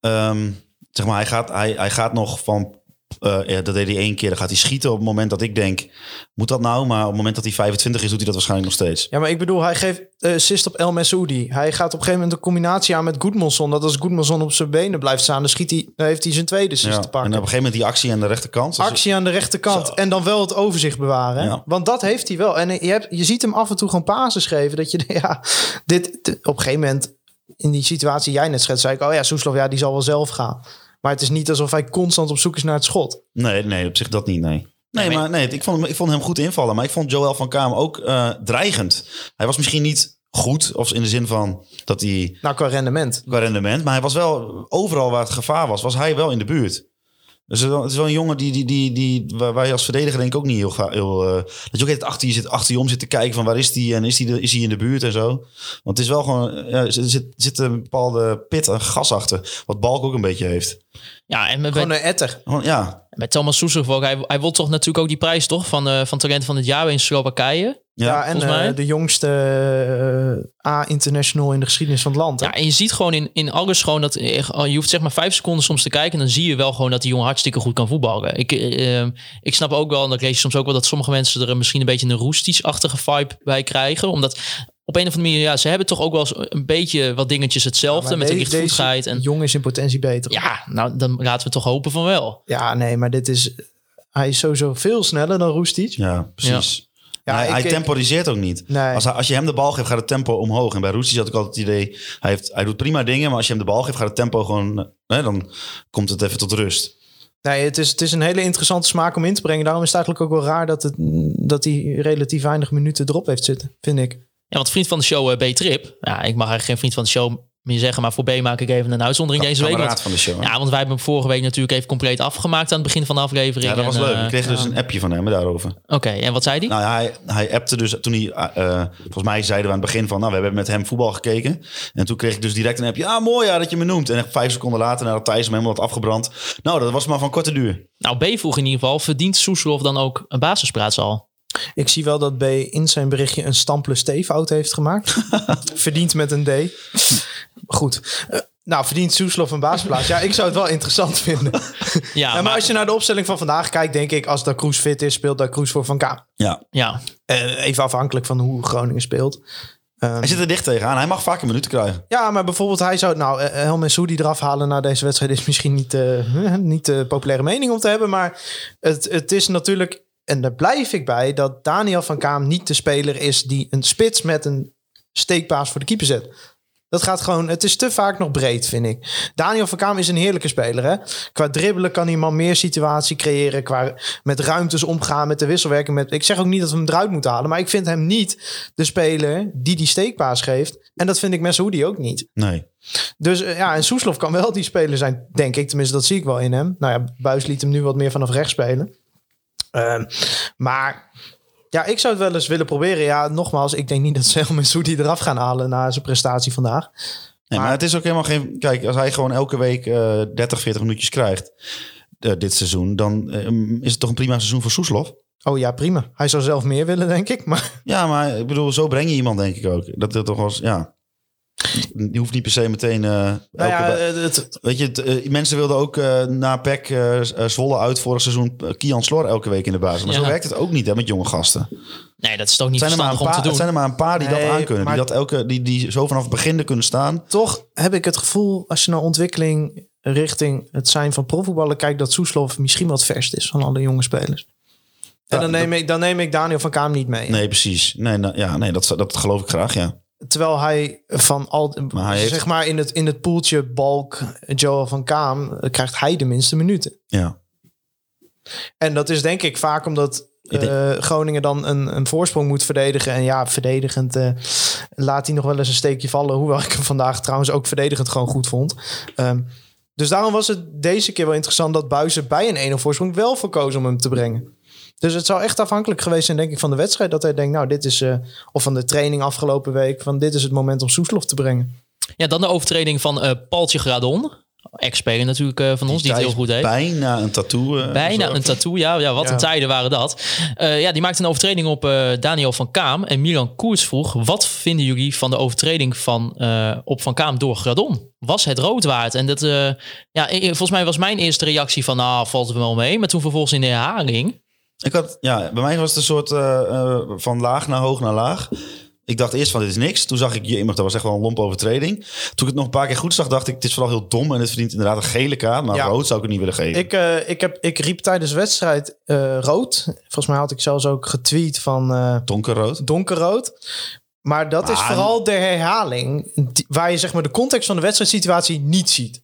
ehm, zeg maar, hij gaat, hij, hij gaat nog van, eh, ja, dat deed hij één keer, dan gaat hij schieten op het moment dat ik denk, moet dat nou? Maar op het moment dat hij 25 is, doet hij dat waarschijnlijk nog steeds. Ja, maar ik bedoel, hij geeft eh, assist op El Messoudi. Hij gaat op een gegeven moment een combinatie aan met Goedmanson. Dat als Goedmanson op zijn benen blijft staan, dan, schiet hij, dan heeft hij zijn tweede assist Ja. te En op een pakken. gegeven moment die actie aan de rechterkant. Dus- Actie aan de rechterkant Zo. en dan wel het overzicht bewaren. Ja. Want dat heeft hij wel. En je, hebt, je ziet hem af en toe gewoon pases geven. Dat je, ja, dit, dit- op een gegeven moment in die situatie jij net schetst, zei ik, oh ja, Soeslof, ja, die zal wel zelf gaan. Maar het is niet alsof hij constant op zoek is naar het schot. Nee, nee, op zich dat niet, nee. Nee, maar- nee, ik vond, hem, ik vond hem goed invallen. Maar ik vond Joel van Kamer ook eh, dreigend. Hij was misschien niet goed, of in de zin van dat hij Nou, qua rendement. qua rendement. Maar hij was wel, overal waar het gevaar was, was hij wel in de buurt. Dus het is wel- een jongen die, die, die, die, waar, waar je als verdediger denk ik ook niet heel... ga- heel eh, dat je ook altijd achter je, zit, achter je om zit te kijken van waar is die en is die, is hij in de buurt en zo. Want het is wel gewoon... Ja, er zit, zit een bepaalde pit en gas achter. Wat Balk ook een beetje heeft. Ja, en met, Gewoon een etter. Gewoon, ja, met Thomas ook. Hij, hij wil toch natuurlijk ook die prijs toch van, eh, van talent van het jaar in Slowakije. Ja, ja, en eh, de jongste eh, A-international in de geschiedenis van het land. hè? Ja, en je ziet gewoon in, in alles gewoon dat... eh, Je hoeft zeg maar vijf seconden soms te kijken... en dan zie je wel gewoon dat die jongen hartstikke goed kan voetballen. Ik, eh, eh, ik snap ook wel, en dat lees je soms ook wel... dat sommige mensen er misschien een beetje een roestisch-achtige vibe bij krijgen. Omdat op een of andere manier... Ja, ze hebben toch ook wel eens een beetje wat dingetjes hetzelfde... Met de de- lichtvoetigheid. En, jongen is in potentie beter. ja, nou, dan laten we toch hopen van wel. Ja, nee, maar dit is... Hij is sowieso veel sneller dan Roestic. ja precies. Ja, hij, ik- hij temporiseert ook niet. Nee. Als, hij, als je hem de bal geeft, gaat het tempo omhoog. En bij Roestic had ik altijd het idee... Hij, heeft, hij doet prima dingen, maar als je hem de bal geeft, gaat het tempo gewoon... Hè, dan komt het even tot rust. Nee, het is, het is een hele interessante smaak om in te brengen. Daarom is het eigenlijk ook wel raar dat, het, dat hij relatief weinig minuten erop heeft zitten, vind ik. Ja, want vriend van de show, eh, B-Trip. Ja, ik mag eigenlijk geen vriend van de show meer zeggen... maar voor B maak ik even een uitzondering deze week. Want, van de show. hè? ja, want wij hebben hem vorige week natuurlijk even compleet afgemaakt... aan het begin van de aflevering. Ja, dat was En, leuk. eh, Ik kreeg dus een appje van hem daarover. Oké, en wat zei hij? Nou ja, hij, hij appte dus toen hij... eh, volgens mij zeiden we aan het begin van... Nou, we hebben met hem voetbal gekeken. En toen kreeg ik dus direct een appje. Ja, mooi ja, dat je me noemt. En echt vijf seconden later nadat Thijs hem helemaal had afgebrand. Nou, dat was maar van korte duur. Nou, B vroeg in ieder geval, verdient Soeslof dan ook een basisplaats al? Ik zie wel dat B in zijn berichtje een Stam plus T-fout heeft gemaakt. Verdient met een D. Goed. Eh, nou, verdient Soeslof een basisplaats? Ja, ik zou het wel interessant vinden. Ja, Ja, maar als je naar de opstelling van vandaag kijkt, denk ik... als Da Cruz fit is, speelt Da Cruz voor Van Kaam. Ja. ja, Eh, even afhankelijk van hoe Groningen speelt. Ehm, Hij zit er dicht tegenaan. Hij mag vaker minuten krijgen. Ja, maar bijvoorbeeld hij zou... Nou, eh, Soudi eraf halen na deze wedstrijd... is misschien niet, eh, niet de populaire mening om te hebben. Maar het, het is natuurlijk... En daar blijf ik bij... dat Daniel van Kaam niet de speler is... die een spits met een steekpaas voor de keeper zet. Dat gaat gewoon... Het is te vaak nog breed, vind ik. Daniel van Kaam is een heerlijke speler. Hè? Qua dribbelen kan hij man meer situatie creëren. Qua met ruimtes omgaan, met de wisselwerking. Met, ik zeg ook niet dat we hem eruit moeten halen. Maar ik vind hem niet de speler die die steekpaas geeft. En dat vind ik Messoudi ook niet. Nee. Dus eh, ja, en Soeslof kan wel die speler zijn, denk ik. Tenminste, dat zie ik wel in hem. Nou ja, Buis liet hem nu wat meer vanaf rechts spelen. Ehm, maar ja, ik zou het wel eens willen proberen. Ja, nogmaals, ik denk niet dat ze met Soedi eraf gaan halen na zijn prestatie vandaag. Nee, maar, Maar- het is ook helemaal geen... Kijk, als hij gewoon elke week eh 30, 40 minuutjes krijgt... eh, dit seizoen, dan eh, is het toch een prima seizoen voor Soeslof? Oh ja, prima. Hij zou zelf meer willen, denk ik. Maar Ja, maar ik bedoel, zo breng je iemand denk ik ook. Dat het toch was, ja. Je hoeft niet per se meteen... eh, nou elke ja, het, het- Weet je, het, eh, mensen wilden ook eh, na PEC eh, eh, Zwolle uit vorig seizoen Kian Slor elke week in de basis. Maar zo werkt het ook niet hè, met jonge gasten. Nee, dat is toch niet zijn, er maar verstandig een om te het doen. zijn er maar een paar die Nee, dat aankunnen. maar- Die, dat elke, die, die zo vanaf het begin er kunnen staan. toch heb ik het gevoel, als je naar ontwikkeling richting het zijn van profvoetballen kijkt, dat Soeslof misschien wat verst is van alle jonge spelers. En Ja, dan, neem ik, dan neem ik Daniel van Kaam niet mee. Nee, precies. Nee, nou, ja, nee dat, dat geloof ik graag, ja. Terwijl hij van al, Maar hij heeft- zeg maar in het, in het poeltje Balk, Joel van Kaam, eh, krijgt hij de minste minuten. ja. En dat is denk ik vaak omdat eh, Groningen dan een, een voorsprong moet verdedigen. En ja, verdedigend eh, laat hij nog wel eens een steekje vallen. Hoewel ik hem vandaag trouwens ook verdedigend gewoon goed vond. Ehm, dus daarom was het deze keer wel interessant dat Buizen bij een 1-0 voorsprong wel voor koos om hem te brengen. Dus het zou echt afhankelijk geweest zijn, denk ik, van de wedstrijd. Dat hij denkt, nou, dit is. eh, of van de training afgelopen week. Van dit is het moment om Soeslof te brengen. Ja, dan de overtreding van eh Paultje Gradon. Ex-speler natuurlijk eh, van ons, die het heel goed heeft. Bijna een tattoo. Bijna een tattoo, ja, ja wat Ja. een tijden waren dat. Eh, ja, die maakte een overtreding op eh, Daniel van Kaam. En Milan Koers vroeg, wat vinden jullie van de overtreding van, eh, op Van Kaam door Gradon? Was het rood waard? En dat, eh, ja, volgens mij was mijn eerste reactie van, nou, valt er wel mee. Maar toen vervolgens in de herhaling, Ik had, ja, bij mij was het een soort eh, eh, van laag naar hoog naar laag. Ik dacht eerst van dit is niks. Toen zag ik, je dat was echt wel een lompe overtreding. Toen ik het nog een paar keer goed zag, dacht ik, het is vooral heel dom. En het verdient inderdaad een gele kaart. Maar Ja. rood zou ik het niet willen geven. Ik, eh, ik, heb, ik riep tijdens de wedstrijd rood. Volgens mij had ik zelfs ook getweet van Donkerrood. donkerrood. Maar dat is Maar- vooral de herhaling die- waar je zeg maar de context van de wedstrijdsituatie niet ziet.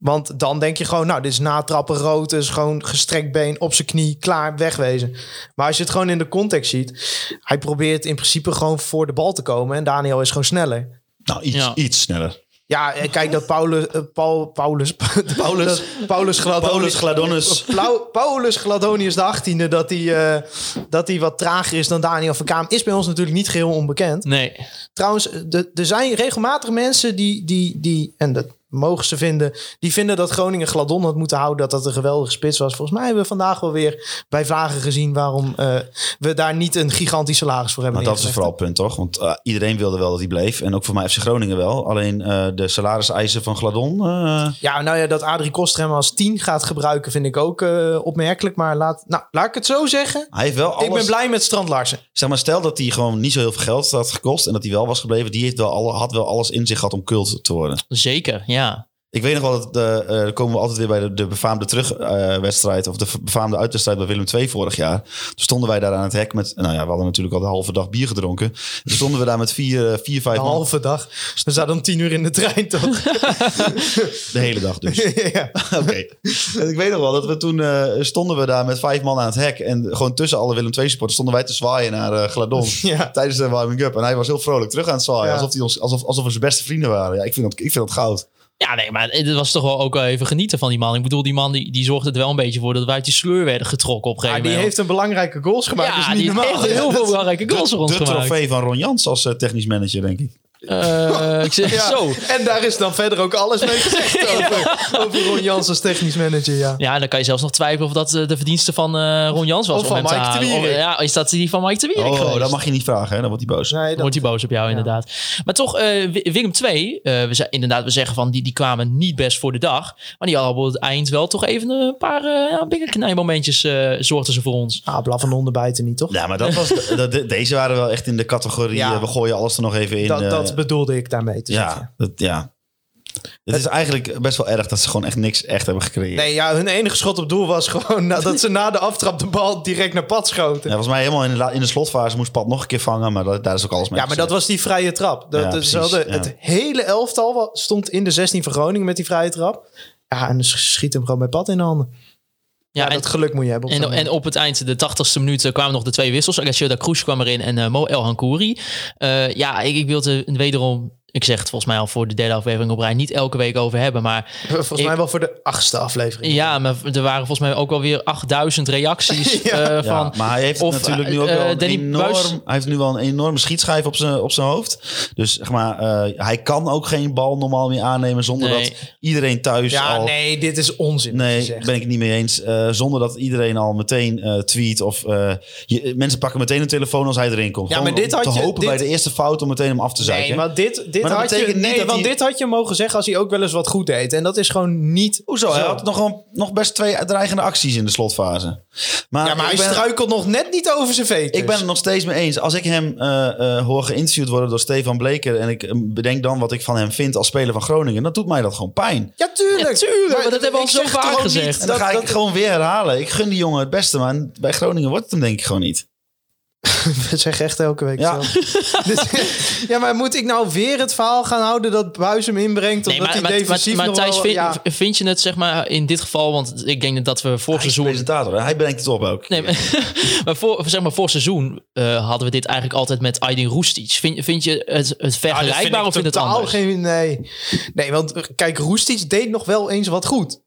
Want dan denk je gewoon, nou, dit is natrappen rood, is gewoon gestrekt been op zijn knie, klaar, wegwezen. Maar als je het gewoon in de context ziet, hij probeert in principe gewoon voor de bal te komen en Daniel is gewoon sneller. Nou, iets, Ja. iets sneller. Ja, eh, kijk dat Paulus, eh, Paul, Paulus, Paulus. dat Paulus Gladonius, Paulus Gladonus. Paulus Gladonius de 18e, dat hij, eh, dat hij wat trager is dan Daniel van Kaam, is bij ons natuurlijk niet geheel onbekend. nee. Trouwens, de- er zijn regelmatig mensen die, die, die, en dat mogen ze vinden, die vinden dat Groningen Gladon had moeten houden, dat dat een geweldige spits was. Volgens mij hebben we vandaag wel weer bij vragen gezien waarom eh, we daar niet een gigantisch salaris voor hebben Maar dat is neergelegd. vooral het punt, toch? Want eh, iedereen wilde wel dat hij bleef. En ook voor mij FC Groningen wel. Alleen eh, de salariseisen van Gladon... eh, Ja, nou ja, dat Adrie Koster hem als 10 gaat gebruiken vind ik ook eh, opmerkelijk. Maar laat, nou, laat ik het zo zeggen. hij heeft wel alles... Ik ben blij met Strand Larsen. Zeg maar, stel dat hij gewoon niet zo heel veel geld had gekost... en dat hij wel was gebleven. Die heeft wel alle, had wel alles in zich gehad om cult te worden. Zeker, ja. Ik weet nog wel, dat de, eh, dan komen we altijd weer bij de, de befaamde terugwedstrijd... of de befaamde uitwedstrijd bij Willem II vorig jaar. Toen stonden wij daar aan het hek met... Nou ja, we hadden natuurlijk al de halve dag bier gedronken. Toen stonden we daar met vier, eh, vier vijf man. halve dag. We zaten om 10 uur in de trein, toch? De hele dag dus. ja. Oké. Ik weet nog wel dat we toen eh, stonden we daar met vijf man aan het hek. En gewoon tussen alle Willem II supporters stonden wij te zwaaien naar eh, Gladon. Ja. Tijdens de warming-up. En hij was heel vrolijk terug aan het zwaaien. Ja. Alsof, hij ons, alsof, alsof we zijn beste vrienden waren. Ja, ik vind dat, ik vind dat goud. Ja, nee, maar het was toch wel ook wel even genieten van die man. Ik bedoel, die man die, die zorgde er wel een beetje voor dat wij uit die sleur werden getrokken op een Maar gegeven die moment. heeft een belangrijke goals gemaakt. ja, niet die heeft normaal. echt heel veel belangrijke goals voor ons de gemaakt. trofee van Ron Jans als eh, technisch manager, denk ik. Eh, ik zeg Ja. zo. En daar is dan verder ook alles mee gezegd over, over Ron Jans als technisch manager. Ja. Ja, dan kan je zelfs nog twijfelen of dat eh, de verdienste van eh, Ron Jans was. Of van te Mike. Of, ja, is dat die van Mike de Wierik Oh, geweest? dat mag je niet vragen, hè? Dan wordt hij boos. Nee, Dan wordt hij boos op jou, inderdaad. Maar toch, eh, Willem II, eh, we ze- inderdaad, we zeggen van die, die kwamen niet best voor de dag. Maar die hadden op het eind wel toch even een paar uh, ja, binnenknijmomentjes eh zorgden ze voor ons. ah, blaf en onderbijten niet, toch? Ja, maar dat was, de- de- deze waren wel echt in de categorie. Ja. we gooien alles er nog even in. dat, dat bedoelde ik daarmee te zeggen. ja, dat, ja. Het is eigenlijk best wel erg dat ze gewoon echt niks echt hebben gecreëerd. Nee, ja, hun enige schot op doel was gewoon nadat ze na de aftrap de bal direct naar pad schoten. Ja, Ja, volgens mij helemaal in de, in de slotfase moest Pat nog een keer vangen, maar dat, daar is ook alles mee maar dat was die vrije trap. Dat, Ja, dat- ze precies, hadden- ja. Het hele elftal stond in de 16 van Groningen met die vrije trap. Ja, en dan schiet hem gewoon met pad in de handen. Ja, Ja, en, dat geluk moet je hebben. op en, en op het eind, de tachtigste minuut, eh, kwamen nog de twee wissels. Agashio da Cruz kwam erin en eh, Mo El Hankouri. Eh, ja, ik, ik wilde wederom ik zeg het volgens mij al voor de derde aflevering op rij, niet elke week over hebben. Maar Volgens Ik- mij wel voor de achtste aflevering. ja, maar er waren volgens mij ook wel weer 8000 reacties Ja. eh, Ja, van... maar hij heeft of, natuurlijk nu ook eh, wel een Danny enorm, Buis- hij heeft nu wel een enorme schietschijf op zijn, op zijn hoofd. Dus zeg maar, eh, hij kan ook geen bal normaal meer aannemen zonder Nee. dat iedereen thuis Ja, al... nee, dit is onzin. Nee, ben ik het niet mee eens. Eh, zonder dat iedereen al meteen eh, tweet of eh, je, mensen pakken meteen een telefoon als hij erin komt. Ja, Gewoon maar dit om had te je- hopen dit- bij de eerste fout om meteen hem af te zeiken. Nee, maar dit, dit Maar had je, nee, want hij- dit had je mogen zeggen als hij ook wel eens wat goed deed. En dat is gewoon niet. Hoezo? Hij had nog, nog best twee dreigende acties in de slotfase. Maar, Ja, maar hij ben, struikelt nog net niet over zijn veters. ik ben het nog steeds mee eens. Als ik hem eh, eh, hoor geïnterviewd worden door Stefan Bleker... en ik eh, bedenk dan wat ik van hem vind als speler van Groningen... dan doet mij dat gewoon pijn. Ja, tuurlijk. Ja, tuurlijk, maar dat hebben we al zo vaak gezegd. niet En dan dat- ga dat- ik gewoon weer herhalen. Ik gun die jongen het beste, maar bij Groningen wordt het hem denk ik gewoon niet. We zeggen echt elke week Ja. zo. Dus, ja, maar moet ik nou weer het verhaal gaan houden dat Buis hem inbrengt? Nee, omdat maar, hij maar, defensief maar, maar nog Thijs, wel- vind, ja. vind je het zeg maar in dit geval, want ik denk dat we vorig Hij is seizoen presentator, hè? hij brengt het op ook. Nee, maar, maar voor, zeg maar, voor seizoen eh, hadden we dit eigenlijk altijd met Aydin Roestic. Vind, vind je het, het Ja, dat vergelijkbaar of vind je het anders? Geen, nee. nee, want eh, kijk, Roestic deed nog wel eens wat goed.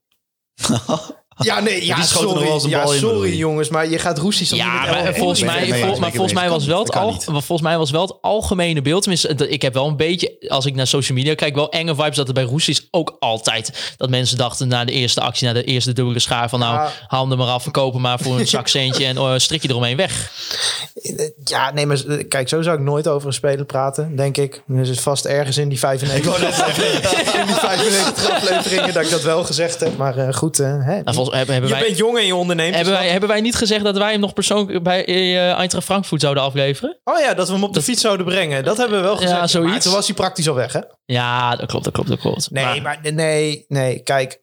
Ja, nee, ja, Die schoot nog sorry, wel eens een ja, bal in, bedoel sorry jongens, maar je gaat Roestic toch Ja, maar volgens mij, het mee vol- maar volgens mij het was wel het al, volgens mij was wel het algemene beeld. Tenminste, ik heb wel een beetje, als ik naar social media kijk, wel enge vibes dat er bij Roestic ook altijd dat mensen dachten na de eerste actie, na de eerste dubbele schaar van nou, Ja. haal hem er maar af, verkopen maar voor een zakcentje en oh, strik je eromheen weg. Ja, nee, maar kijk, zo zou ik nooit over een speler praten, denk ik. Er is vast ergens in die 95, in die 95 afleveringen dat ik dat wel gezegd heb. Maar eh, goed, eh, hè. Volgens, hebben, hebben je wij, bent jong en je onderneemt. hebben, dus wij, hebben wij niet gezegd dat wij hem nog persoonlijk bij eh Eintracht Frankfurt zouden afleveren? Oh ja, dat we hem op de fiets zouden brengen. Dat hebben we wel gezegd. zoiets. Maar toen was hij praktisch al weg, hè? Ja, dat klopt, dat klopt, dat klopt. Nee, maar, nee, nee, kijk.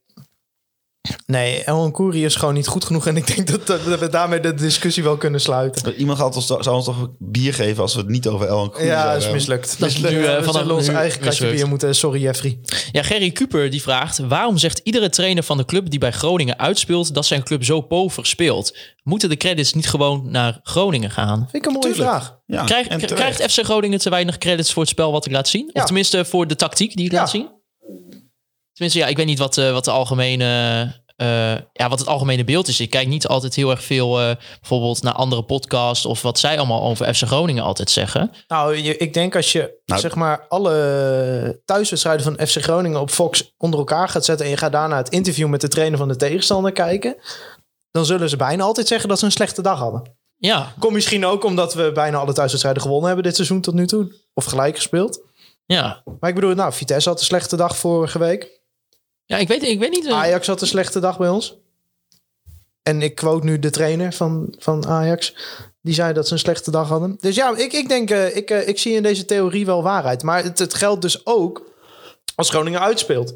Nee, El Koeri is gewoon niet goed genoeg. En ik denk dat, dat we daarmee de discussie wel kunnen sluiten. Iemand gaat ons, zou ons toch bier geven als we het niet over Ellen Koen Ja, zouden dat is hebben? mislukt. Dat is Mislukt. nu, eh, we vanaf zullen ons eigen kratje bier moeten. Sorry, Jeffrey. Ja, Gerry Kuper die vraagt... waarom zegt iedere trainer van de club die bij Groningen uitspeelt... dat zijn club zo pover speelt? Moeten de credits niet gewoon naar Groningen gaan? Vind ik een mooie Tuurlijk. vraag. Ja, Krijgt, FC Groningen te weinig credits voor het spel wat ik laat zien? Ja. Of tenminste voor de tactiek die ik Ja. laat zien? Tenminste, ja, ik weet niet wat, eh, wat de algemene... eh, ja, wat het algemene beeld is. Ik kijk niet altijd heel erg veel eh, bijvoorbeeld naar andere podcasts... of wat zij allemaal over FC Groningen altijd zeggen. Nou, je, ik denk als je Nou. zeg maar alle thuiswedstrijden van FC Groningen op Fox onder elkaar gaat zetten... en je gaat daarna het interview met de trainer van de tegenstander kijken... dan zullen ze bijna altijd zeggen dat ze een slechte dag hadden. Ja, Komt misschien ook omdat we bijna alle thuiswedstrijden gewonnen hebben dit seizoen tot nu toe. Of gelijk gespeeld. ja. Maar ik bedoel, nou, Vitesse had een slechte dag vorige week. Ja ik, weet, ik weet niet... eh, Ajax had een slechte dag bij ons. En ik quote nu de trainer van, van Ajax. Die zei dat ze een slechte dag hadden. Dus ja, ik, ik denk, eh, ik, eh, ik zie in deze theorie wel waarheid. Maar het, het geldt dus ook als Groningen uitspeelt.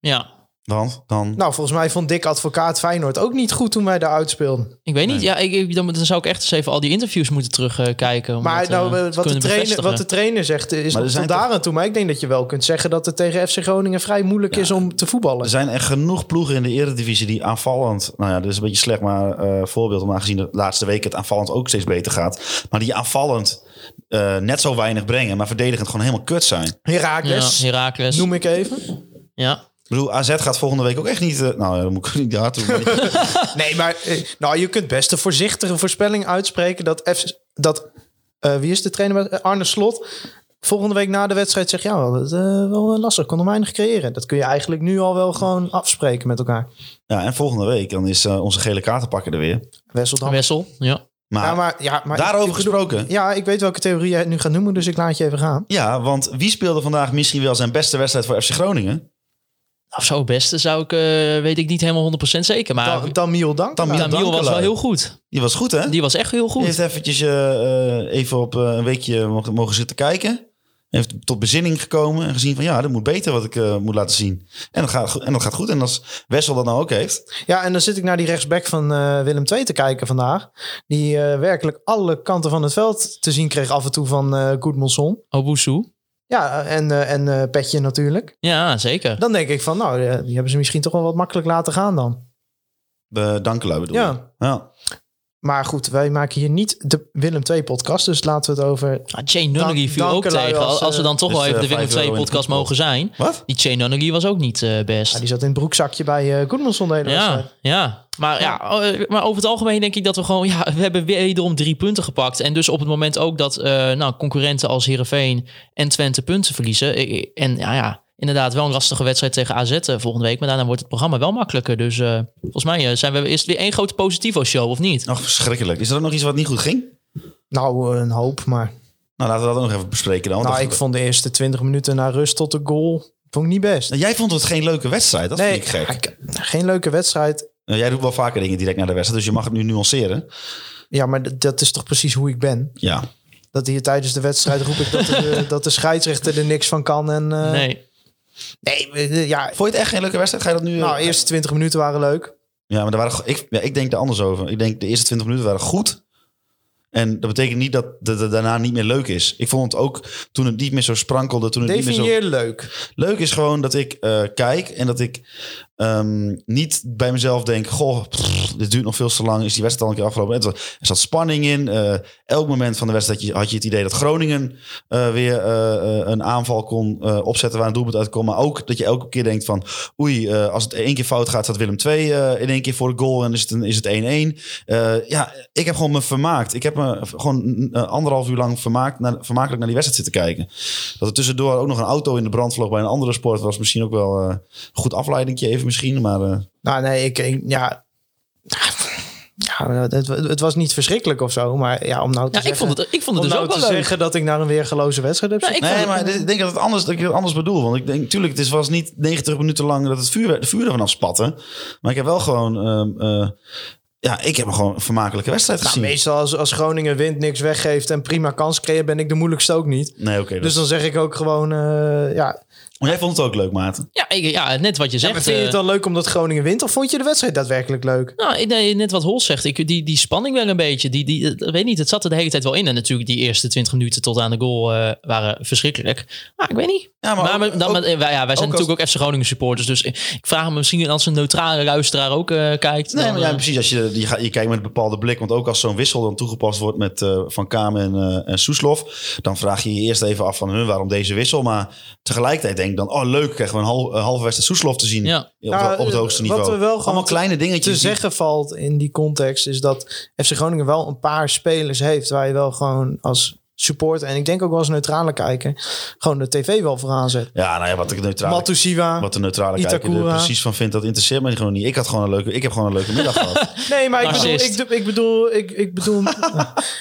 ja, Want dan... Nou, volgens mij vond Dick Advocaat Feyenoord ook niet goed toen wij daar uitspeelden. Ik weet niet. Ja, ik, dan, dan zou ik echt eens even al die interviews moeten terugkijken. om Maar dat, nou, eh, wat, de trainer, wat de trainer zegt is nog zijn tot daar aan toe. Maar ik denk dat je wel kunt zeggen dat het tegen FC Groningen vrij moeilijk is om te voetballen. Er zijn er genoeg ploegen in de Eredivisie die aanvallend... Nou ja, dit is een beetje slecht, maar eh, voorbeeld... om aangezien de laatste weken het aanvallend ook steeds beter gaat. Maar die aanvallend eh, net zo weinig brengen... maar verdedigend gewoon helemaal kut zijn. Heracles, Ja, Heracles. noem ik even. Ja. Ik bedoel, AZ gaat volgende week ook echt niet... eh, nou ja, dan moet ik niet doen. maar- Nee, maar eh, nou, je kunt best een voorzichtige voorspelling uitspreken dat, F, dat eh, wie is de trainer? Arne Slot. Volgende week na de wedstrijd zegt ja, wel, dat, eh, wel lastig. Kon er weinig creëren. Dat kun je eigenlijk nu al wel gewoon afspreken met elkaar. ja, en volgende week dan is onze gele kaartenpakker er weer. Wessel. Ja. Maar, Ja, maar, ja, maar daarover ik gesproken... Ja, ik weet welke theorie jij nu gaat noemen, dus ik laat je even gaan. Ja, want wie speelde vandaag misschien wel zijn beste wedstrijd voor FC Groningen? Of zo, beste zou ik, eh, weet ik niet helemaal 100% zeker. Maar Dan, Damiel Dank. Damiel was wel heel goed. Die was goed, hè? Die was echt heel Die goed. heeft eventjes eh, eh, even op een weekje mogen, mogen zitten kijken. Heeft tot bezinning gekomen en gezien van ja, dat moet beter wat ik eh, moet laten zien. En dat, gaat, en dat gaat goed. En als Wessel dat nou ook heeft. Ja, en dan zit ik naar die rechtsback van eh, Willem II te kijken vandaag. Die eh, werkelijk alle kanten van het veld te zien kreeg af en toe van eh Goedmanson. Obusu. Ja, en, eh, en eh, Petje natuurlijk. Ja, zeker. Dan denk ik van, nou, eh, die hebben ze misschien toch wel wat makkelijk laten gaan dan. Uh, Dankelui bedoel? Ja. ja. Maar goed, wij maken hier niet de Willem II podcast. Dus laten we het over... Ah, Jay Nunnery viel ook tegen. als, Als, we dan eh, toch dus, wel even eh, de Willem vijf euro 2 in podcast mogen zijn. Wat? Die Jay Nunnery was ook niet eh, best. Ja, die zat in het broekzakje bij uh, Goodmanson de hele. Ja, ja. Maar, ja. eh, maar over het algemeen denk ik dat we gewoon... Ja, we hebben wederom drie punten gepakt. En dus op het moment ook dat eh, nou, concurrenten als Heerenveen en Twente punten verliezen. En ja, ja, inderdaad wel een lastige wedstrijd tegen AZ eh, volgende week. Maar daarna wordt het programma wel makkelijker. Dus eh, volgens mij eh, zijn we, is het weer één grote positivo-show, of niet? Ach, verschrikkelijk. Is er ook nog iets wat niet goed ging? Nou, een hoop, maar... Nou, laten we dat ook nog even bespreken dan. want Nou, ik vond de eerste 20 minuten na rust tot de goal... Vond ik niet best. Nou, Jij vond het geen leuke wedstrijd. Dat nee, vind ik gek. ik- geen leuke wedstrijd. Nou, jij doet wel vaker dingen direct naar de wedstrijd, dus je mag het nu nuanceren. Ja, maar dat is toch precies hoe ik ben. Ja. Dat hier tijdens de wedstrijd roep ik dat de, dat de scheidsrechter er niks van kan. En, eh, Nee. Nee, ja. Vond je het echt geen leuke wedstrijd? Ga je dat nu... Nou, eh, de eerste 20 minuten waren leuk. Ja, maar er waren, ik, ja, ik denk er anders over. Ik denk de eerste 20 minuten waren goed. En dat betekent niet dat het daarna niet meer leuk is. Ik vond het ook toen het niet meer zo sprankelde. Toen het niet meer zo... Leuk. Leuk is gewoon dat ik eh, kijk en dat ik ehm, niet bij mezelf denk... Goh, pff, dit duurt nog veel te lang. Is die wedstrijd al een keer afgelopen? Er zat, spanning in. Eh, elk moment van de wedstrijd had je, het idee dat Groningen eh, weer een aanval kon opzetten... waar een doelpunt uitkwam. Maar ook dat je elke keer denkt van... Oei, als het één keer fout gaat, staat Willem II eh, in één keer voor de goal... en is het, een, is het 1-1. Eh, ja, ik heb gewoon me vermaakt. Ik heb me gewoon eh, anderhalf uur lang vermaakt, naar, vermakelijk naar die wedstrijd zitten kijken. Dat er tussendoor ook nog een auto in de brand vloog bij een andere sport... was misschien ook wel eh, een goed afleidingje even misschien. Maar eh, Nou, nee, ik, ik- ja. Ja, het, het was niet verschrikkelijk of zo, maar ja, om nou te Ja, ik zeggen, vond het, ik vond het om dus nou ook te wel leuk. zeggen dat ik naar een weergeloze wedstrijd heb Nou, ik nee, maar ik denk dat, het anders, dat ik het anders bedoel. Want ik denk, tuurlijk, het is- was niet 90 minuten lang dat het vuur, de vuur er vanaf spatte. Maar ik heb wel gewoon... ehm, eh, ja, ik heb gewoon een vermakelijke wedstrijd Nou, gezien. meestal als, als Groningen wint, niks weggeeft en prima kans creëert, ben ik de moeilijkste ook niet. Nee, oké. Dus dus dan zeg ik ook gewoon, eh, ja. Jij vond het ook leuk, Maarten? Ja, ik- ja, net wat je ja zegt. maar vind je het eh, dan leuk omdat Groningen wint of vond je de wedstrijd daadwerkelijk leuk? Nou, nee, net wat Hols zegt. Ik, die, die spanning wel een beetje. Die, die, ik weet niet, het zat er de hele tijd wel in. En natuurlijk die eerste 20 minuten tot aan de goal eh, waren verschrikkelijk. Maar ik weet niet. Ja, maar maar, ook- maar- dan, ook- maar, eh, wij, ja, wij zijn ook natuurlijk ook FC Groningen supporters. Dus ik vraag me misschien als een neutrale luisteraar ook eh, kijkt. Nee, dan, maar ja, eh, precies. Als je, je, gaat, je kijkt met een bepaalde blik. Want ook als zo'n wissel dan toegepast wordt met eh, Van Kamer en, eh en Soeslof. Dan vraag je je eerst even af van hun, waarom deze wissel. Maar tegelijkertijd denk dan, oh leuk, krijgen we een, hal, een halve wedstrijd Soeslof te zien. Ja. Op, Ja, op het hoogste wat niveau. er wel gewoon Allemaal kleine dingetjes. te die- zeggen valt in die context is dat FC Groningen wel een paar spelers heeft waar je wel gewoon als supporter en ik denk ook wel als neutrale kijker gewoon de tv wel vooraan zet. Ja, nou ja, wat ik neutrale, Matusiwa. wat de neutrale kijker er precies van vindt, dat interesseert me gewoon niet. Ik had gewoon een leuke, ik heb gewoon een leuke middag gehad. Nee, maar ik bedoel, ik, ik bedoel, ik, ik bedoel,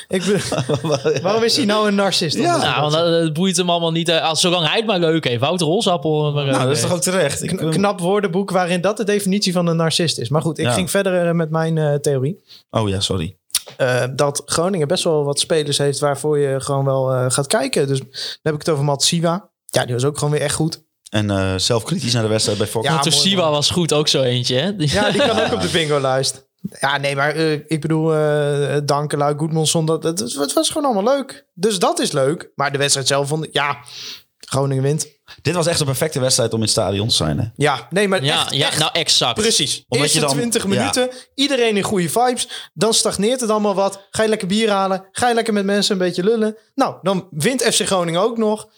ik bedoel, waarom is hij nou een narcist? Ja. nou, want dat, dat boeit hem allemaal niet. eh, Als, zolang hij het maar leuk heeft. Wouter Holsappel. Maar, nou, leuk dat is toch ook terecht. Ik, knap woordenboek waarin dat de definitie van een narcist is. Maar goed, ik Ja. ging verder eh, met mijn eh, theorie. oh ja, sorry. Eh, dat Groningen best wel wat spelers heeft waarvoor je gewoon wel eh, gaat kijken. Dus dan heb ik het over Mat Siwa. Ja, die was ook gewoon weer echt goed. En eh zelf kritisch naar de wedstrijd bij Fox. Ja, was goed, ook zo eentje. Hè? Ja, die kan ook op de bingo-lijst. Ja, nee, maar eh, ik bedoel, eh Dankelui, Goedmonson, dat, het, het was gewoon allemaal leuk. Dus dat is leuk. Maar de wedstrijd zelf vond ik, ja, Groningen wint. Dit was echt een perfecte wedstrijd om in het stadion te zijn. Hè? Ja, nee, maar Ja, echt, ja echt nou exact. precies. Omdat Eerste je dan- 20 ja. minuten, iedereen in goede vibes. Dan stagneert het allemaal wat. Ga je lekker bier halen. Ga je lekker met mensen een beetje lullen. Nou, dan wint FC Groningen ook nog.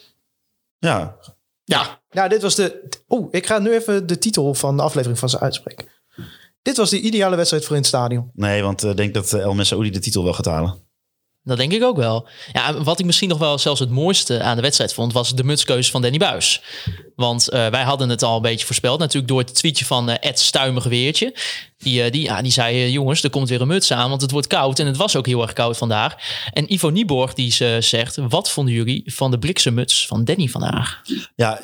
Ja, Ja, nou, dit was de. Oeh, ik ga nu even de titel van de aflevering van ze uitspreken. Dit was de ideale wedstrijd voor in het stadion. nee, want ik denk dat eh, El Messaoudi de titel wel gaat halen. Dat denk ik ook wel. Ja, wat ik misschien nog wel zelfs het mooiste aan de wedstrijd vond, was de mutskeuze van Danny Buis. Want eh, wij hadden het al een beetje voorspeld, natuurlijk door het tweetje van eh, Ed Stuimegeweertje. Die, eh, die, ja, die zei, jongens, er komt weer een muts aan, want het wordt koud. En het was ook heel erg koud vandaag. En Ivo Nieborg die zegt, wat vonden jullie van de bliksemmuts van Danny vandaag? Ja,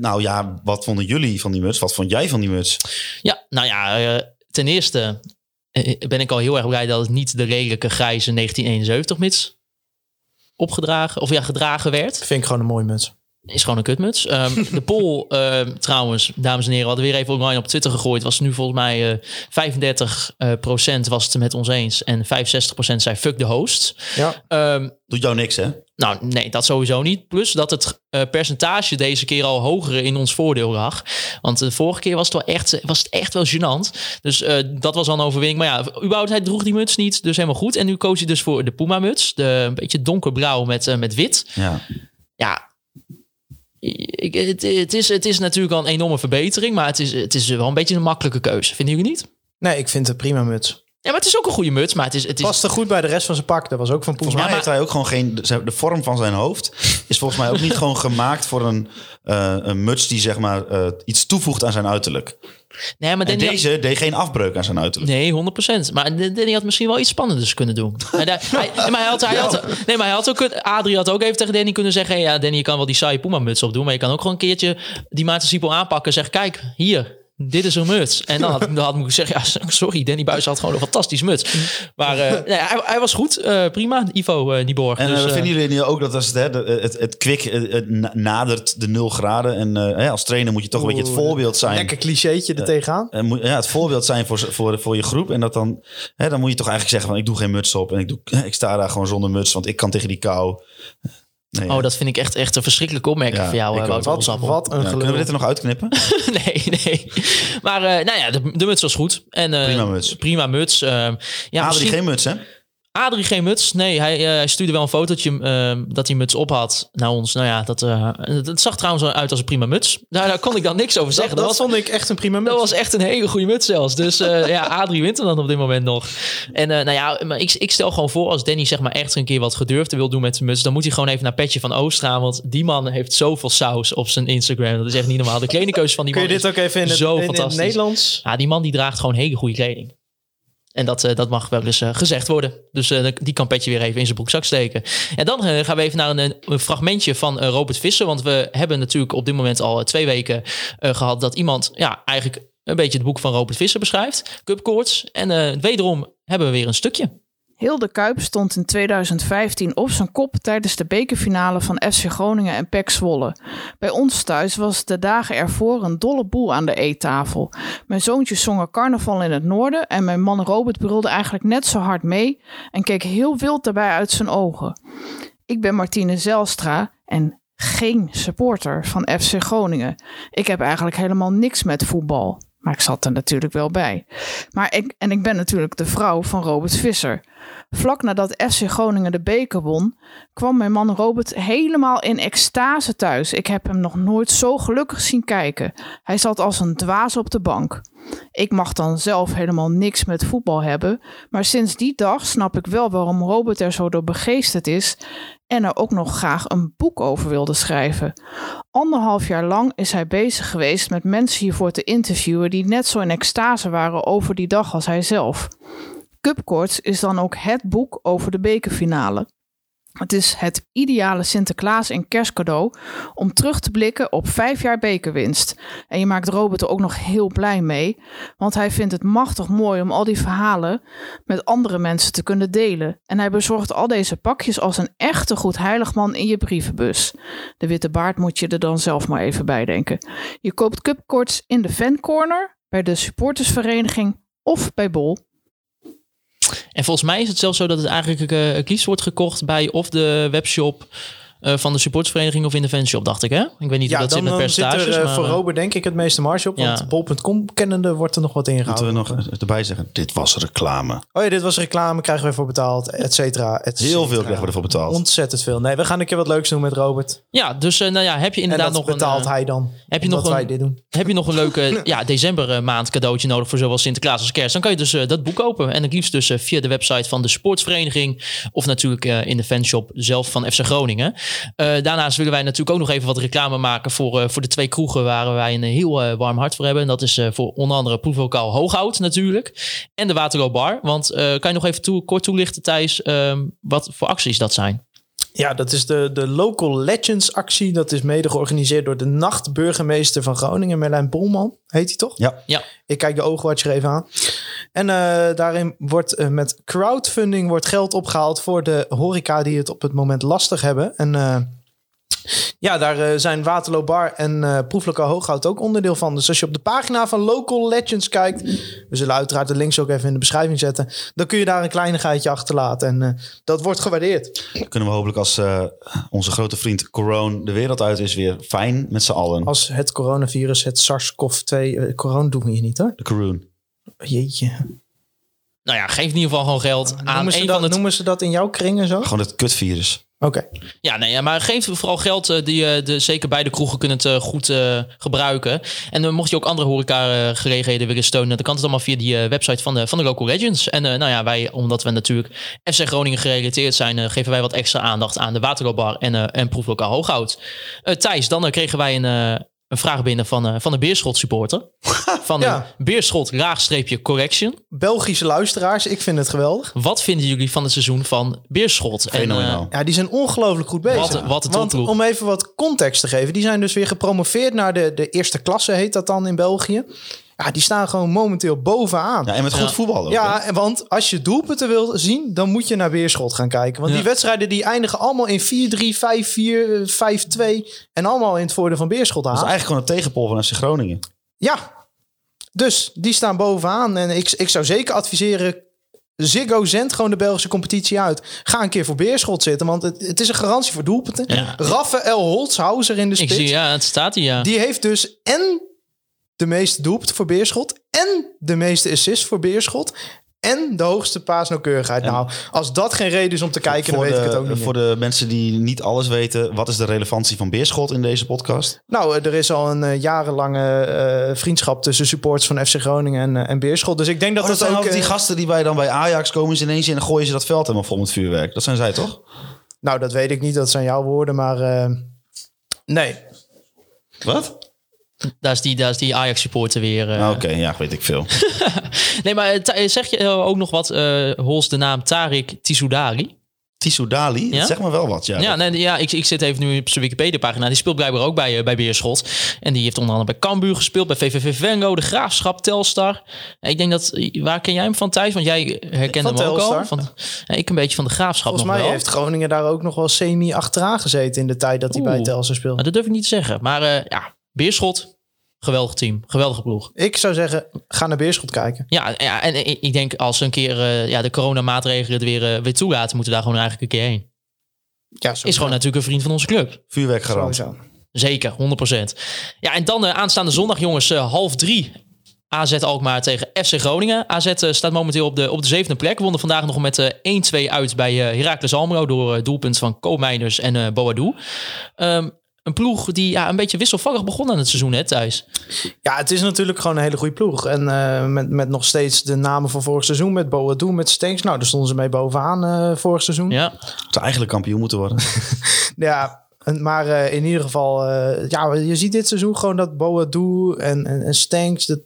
nou ja, wat vonden jullie van die muts? Wat vond jij van die muts? Ja, nou ja, ten eerste ben ik al heel erg blij dat het niet de lelijke grijze 1971 mits opgedragen, of ja, gedragen werd. Vind ik gewoon een mooie muts. Is gewoon een kutmuts. Ehm, de poll, ehm, trouwens, dames en heren, hadden weer even online op Twitter gegooid. Was nu volgens mij eh 35 eh, procent was het met ons eens. En 65 procent zei fuck de host. Ja. Ehm, Doet jou niks, hè? nou, nee, dat sowieso niet. Plus dat het eh, percentage deze keer al hoger in ons voordeel lag. Want de vorige keer was het wel echt, was het echt wel gênant. Dus eh, dat was al een overwinning. Maar ja, überhaupt, hij droeg die muts niet. Dus helemaal goed. En nu koos hij dus voor de Puma-muts. De een beetje donkerblauw met, eh, met wit. Ja. Ja, ik, het, het, is, het is natuurlijk al een enorme verbetering. Maar het is, het is wel een beetje een makkelijke keuze. Vinden jullie niet? Nee, ik vind het een prima muts. Ja, maar het is ook een goede muts. Maar het is, het is Past er goed bij de rest van zijn pak. Dat was ook van Poel. Volgens mij maar- heeft hij ook gewoon geen... De vorm van zijn hoofd is volgens mij ook niet gewoon gemaakt voor een, eh, een muts die zeg maar eh, iets toevoegt aan zijn uiterlijk. nee, maar En Danny- deze deed geen afbreuk aan zijn uiterlijk. Nee, 100%. Maar Danny had misschien wel iets spannenders kunnen doen. Maar, hij, nee, maar hij had, hij had, nee, maar hij had ook... Adrie had ook even tegen Danny kunnen zeggen... hey, ja, Danny, je kan wel die saaie Puma-muts opdoen... maar je kan ook gewoon een keertje die Maarten Siepel aanpakken... en zeggen, kijk, hier, dit is een muts. En dan had, dan had ik zeggen... ja, sorry, Danny Buis had gewoon een fantastisch muts. Maar eh, nee, hij, hij was goed. eh, prima, Ivo uh, Nieborg. En dus, vinden jullie nu ook dat als het, hè, het, het kwik het na- nadert de nul graden? En hè, als trainer moet je toch een beetje het voorbeeld zijn. Lekker clichétje er tegenaan. Moet, ja, het voorbeeld zijn voor, voor, voor je groep. En dat dan, hè, dan moet je toch eigenlijk zeggen van ik doe geen muts op. En ik, doe, ik sta daar gewoon zonder muts, want ik kan tegen die kou. Nee, Oh, dat vind ik echt, echt een verschrikkelijke opmerking Ja, van jou, eh, Wat, wat een Ja, kunnen we dit er nog uitknippen? nee, nee. Maar eh, nou ja, de, de muts was goed. En, eh, Prima muts. Prima muts. eh, ja, Adrie, misschien- geen muts hè? Adrie geen muts. Nee, hij, eh, hij stuurde wel een fotootje eh, dat hij muts op had naar ons. Nou ja, dat, eh, zag trouwens uit als een prima muts. Daar, daar kon ik dan niks over zeggen. Dat, Dat, dat was, vond ik echt een prima muts. dat was echt een hele goede muts zelfs. Dus eh, ja, Adrie wint hem dan op dit moment nog. En nou ja, maar ik, ik stel gewoon voor als Danny zeg maar echt een keer wat gedurfde wil doen met zijn muts. Dan moet hij gewoon even naar Petje van Oostra. Want die man heeft zoveel saus op zijn Instagram. Dat is echt niet normaal. De kledingkeuze van die Kun man je dit is ook even in het, zo in, in. Nederlands? ja, die man die draagt gewoon hele goede kleding. En dat, eh, dat mag wel eens eh, gezegd worden. Dus eh, die kan Petje weer even in zijn broekzak steken. En dan gaan we even naar een, fragmentje van Robert Visser. Want we hebben natuurlijk op dit moment al twee weken eh, gehad... dat iemand ja, eigenlijk een beetje het boek van Robert Visser beschrijft. Cupcourts. En wederom hebben we weer een stukje. Heel de Kuip stond in 2015 op zijn kop tijdens de bekerfinale van FC Groningen en PEC Zwolle. Bij ons thuis was de dagen ervoor een dolle boel aan de eettafel. Mijn zoontjes zongen carnaval in het noorden en mijn man Robert brulde eigenlijk net zo hard mee en keek heel wild daarbij uit zijn ogen. Ik ben Martine Zelstra en geen supporter van FC Groningen. Ik heb eigenlijk helemaal niks met voetbal. Maar ik zat er natuurlijk wel bij. Maar ik, en ik ben natuurlijk de vrouw van Robert Visser. Vlak nadat FC Groningen de beker won, kwam mijn man Robert helemaal in extase thuis. Ik heb hem nog nooit zo gelukkig zien kijken. Hij zat als een dwaas op de bank. Ik mag dan zelf helemaal niks met voetbal hebben, maar sinds die dag snap ik wel waarom Robert er zo door begeesterd is en er ook nog graag een boek over wilde schrijven. Anderhalf jaar lang is hij bezig geweest met mensen hiervoor te interviewen die net zo in extase waren over die dag als hij zelf. Cupcourts is dan ook het boek over de bekerfinale. Het is het ideale Sinterklaas- en kerstcadeau om terug te blikken op vijf jaar bekerwinst. En je maakt Robert er ook nog heel blij mee, want hij vindt het machtig mooi om al die verhalen met andere mensen te kunnen delen. En hij bezorgt al deze pakjes als een echte goed heiligman in je brievenbus. De witte baard moet je er dan zelf maar even bij denken. Je koopt Cupcourts in de fancorner, bij de supportersvereniging of bij Bol. En volgens mij is het zelfs zo dat het eigenlijk eh, het liefst wordt gekocht bij of de webshop eh, van de supportsvereniging of in de fanshop, dacht ik hè? Ik weet niet Ja, hoe dat dan, zit met dan zit percentages. er eh, maar, voor eh, Robert denk ik het meeste marge op. Want Ja. bol.com kennende wordt er nog wat Moeten we nog erbij zeggen, dit was reclame. Oh ja, dit was reclame, krijgen we voor betaald, et cetera, et Heel veel krijgen we ervoor betaald. Ontzettend veel. Nee, we gaan een keer wat leuks doen met Robert. ja, dus eh, nou ja, heb je En inderdaad dat nog een... betaalt eh, hij dan. heb je nog wij een- dit doen. Heb je nog een leuke ja, december eh, maand cadeautje nodig voor zowel Sinterklaas als kerst? Dan kan je dus eh, dat boek kopen. En het liefst dus eh, via de website van de sportsvereniging. Of natuurlijk eh, in de fanshop zelf van FC Groningen. Eh, daarnaast willen wij natuurlijk ook nog even wat reclame maken voor, eh, voor de twee kroegen waar wij een heel eh, warm hart voor hebben. En dat is voor onder andere Proeflokaal Hooghout natuurlijk. En de Waterloo Bar. Want kan je nog even toe, kort toelichten Thijs ehm, wat voor acties dat zijn? Ja, dat is de, de Local Legends actie. Dat is mede georganiseerd door de nachtburgemeester van Groningen, Merlijn Bolman. Heet hij toch? Ja. Ja. Ik kijk de oogwatcher even aan. En eh, daarin wordt eh, met crowdfunding wordt geld opgehaald voor de horeca die het op het moment lastig hebben. En eh, Ja, daar eh, zijn Waterloo Bar en eh Proeflokaal Hooghout ook onderdeel van. Dus als je op de pagina van Local Legends kijkt... we zullen uiteraard de links ook even in de beschrijving zetten... dan kun je daar een kleinigheidje achterlaten. En eh, dat wordt gewaardeerd. Dan kunnen we hopelijk als eh, onze grote vriend Corona de wereld uit is weer fijn met z'n allen. Als het coronavirus, het SARS-CoV-2... eh, corona doen we hier niet hoor. De Caroon. Jeetje. Nou ja, geef in ieder geval gewoon geld aan Noemen ze, een dat, van de noemen ze dat in jouw kringen zo? Oké. Gewoon het kutvirus. Ja, nee, maar geef vooral geld. eh, die, eh, de, zeker beide kroegen kunnen eh, goed gebruiken. En mocht je ook andere horeca-gelegenheden willen steunen... dan kan het allemaal via die website van de, van de Local Legends. En nou ja, wij, omdat we natuurlijk FC Groningen gerelateerd zijn... geven wij wat extra aandacht aan de Waterloobar en, en Proeflokaal Hooghout. Thijs, dan kregen wij een, een vraag binnen van, eh, van een Beerschot supporter. van Ja. een Beerschot laagstreepje correction. Belgische luisteraars, ik vind het geweldig. Wat vinden jullie van het seizoen van Beerschot? En, eh. Ja, die zijn ongelooflijk goed bezig. Wat- wat een Want om even wat context te geven. Die zijn dus weer gepromoveerd naar de, de eerste klasse, heet dat dan in België. Ja, die staan gewoon momenteel bovenaan. Ja, en met goed Ja. voetbal ook. Ja, en want als je doelpunten wil zien, dan moet je naar Beerschot gaan kijken. Want Ja. die wedstrijden die eindigen allemaal in 4-3, 5-4, 5-2. En allemaal in het voordeel van Beerschot Dat is aan. eigenlijk gewoon een tegenpol van FC Groningen. Ja, dus die staan bovenaan. En ik, ik zou zeker adviseren, Ziggo zendt gewoon de Belgische competitie uit. Ga een keer voor Beerschot zitten, want het, het is een garantie voor doelpunten. Ja. Raphaël Holzhauser in de Ik spits. zie, ja, het staat hier, ja. Die heeft dus en de meeste doelpunten voor Beerschot... en de meeste assists voor Beerschot... en de hoogste paasnauwkeurigheid. Nou, als dat geen reden is om te kijken, dan voor weet de, ik het ook niet Voor meer. de mensen die niet alles weten, wat is de relevantie van Beerschot in deze podcast? Nou, eh, er is al een eh, jarenlange eh, vriendschap tussen supporters van FC Groningen en, en Beerschot. Dus ik denk dat Oh, dat dat, zijn ook... die gasten die bij dan bij Ajax komen ze ineens in en gooien ze dat veld helemaal vol met vuurwerk. Dat zijn zij toch? Nou, dat weet ik niet. Dat zijn jouw woorden, maar... nee. Wat? Daar is die, daar is die Ajax-supporter weer. eh. Nou, Oké, ja, weet ik veel. Nee, maar eh, Ta- zeg je eh, ook nog wat, eh Hols, de naam Tarik Tissoudali? Tissou Dali, Ja? zeg maar wel wat. Ja, Ja, nee, ja ik, ik zit even nu op zijn Wikipedia-pagina. Die speelt blijkbaar ook bij, eh, bij Beerschot. En die heeft onder andere bij Cambuur gespeeld, bij VVV Venlo, de Graafschap, Telstar. Ik denk dat, waar ken jij hem van, Thijs? Want jij herkende Van hem ook al. Van, ja, ik een beetje van de Graafschap Volgens nog mij wel. heeft Groningen daar ook nog wel semi achteraan gezeten... in de tijd dat hij bij. Telstar speelde. Nou, dat durf ik niet te zeggen. Maar eh, ja, Beerschot, geweldig team. Geweldige ploeg. Ik zou zeggen, ga naar Beerschot kijken. Ja, ja en ik denk als ze een keer eh, ja, de coronamaatregelen het weer, eh, weer toelaten, moeten we daar gewoon eigenlijk een keer heen. Ja, Is gewoon natuurlijk een vriend van onze club. Vuurwerkgarant. Zeker, 100%. Ja, en dan eh, aanstaande zondag, jongens, eh, half drie. AZ Alkmaar tegen FC Groningen. AZ staat momenteel op de, op de zevende plek. Wonnen vandaag nog met eh 1-2 uit bij eh Heracles Almelo... door doelpunt van Koopmeiners en eh Boadou. Ehm, een ploeg die ja, een beetje wisselvallig begon aan het seizoen, hè Thijs? Ja, het is natuurlijk gewoon een hele goede ploeg. En eh, met, met nog steeds de namen van vorig seizoen. Met Boadou, met Stenks. Nou, daar stonden ze mee bovenaan eh, vorig seizoen. Ja, Ja, Zou eigenlijk kampioen moeten worden. en- maar eh, in ieder geval... eh, ja, je ziet dit seizoen gewoon dat Boadou en, en, en Stenks... Dat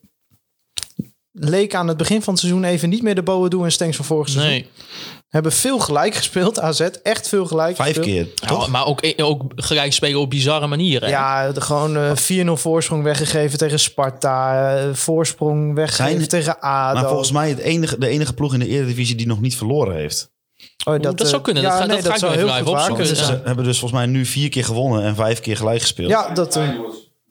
leek aan het begin van het seizoen even niet meer de Boadou en Stenks van vorig seizoen. nee. Hebben veel gelijk gespeeld, AZ. Echt veel gelijk Vijf gespeeld. keer, Ja, maar ook, ook gelijk spelen op bizarre manieren. Ja, de, gewoon eh 4-0 voorsprong weggegeven tegen Sparta. eh, voorsprong weggegeven Zijn- tegen ADO. Maar volgens mij het enige, de enige ploeg in de Eredivisie die nog niet verloren heeft. Oh, dat eh, zou kunnen. Dat ga- dat ga ik zou heel even goed waar opzoeken. Ja. Ze hebben dus volgens mij nu vier keer gewonnen en vijf keer gelijk gespeeld. Ja, dat... eh,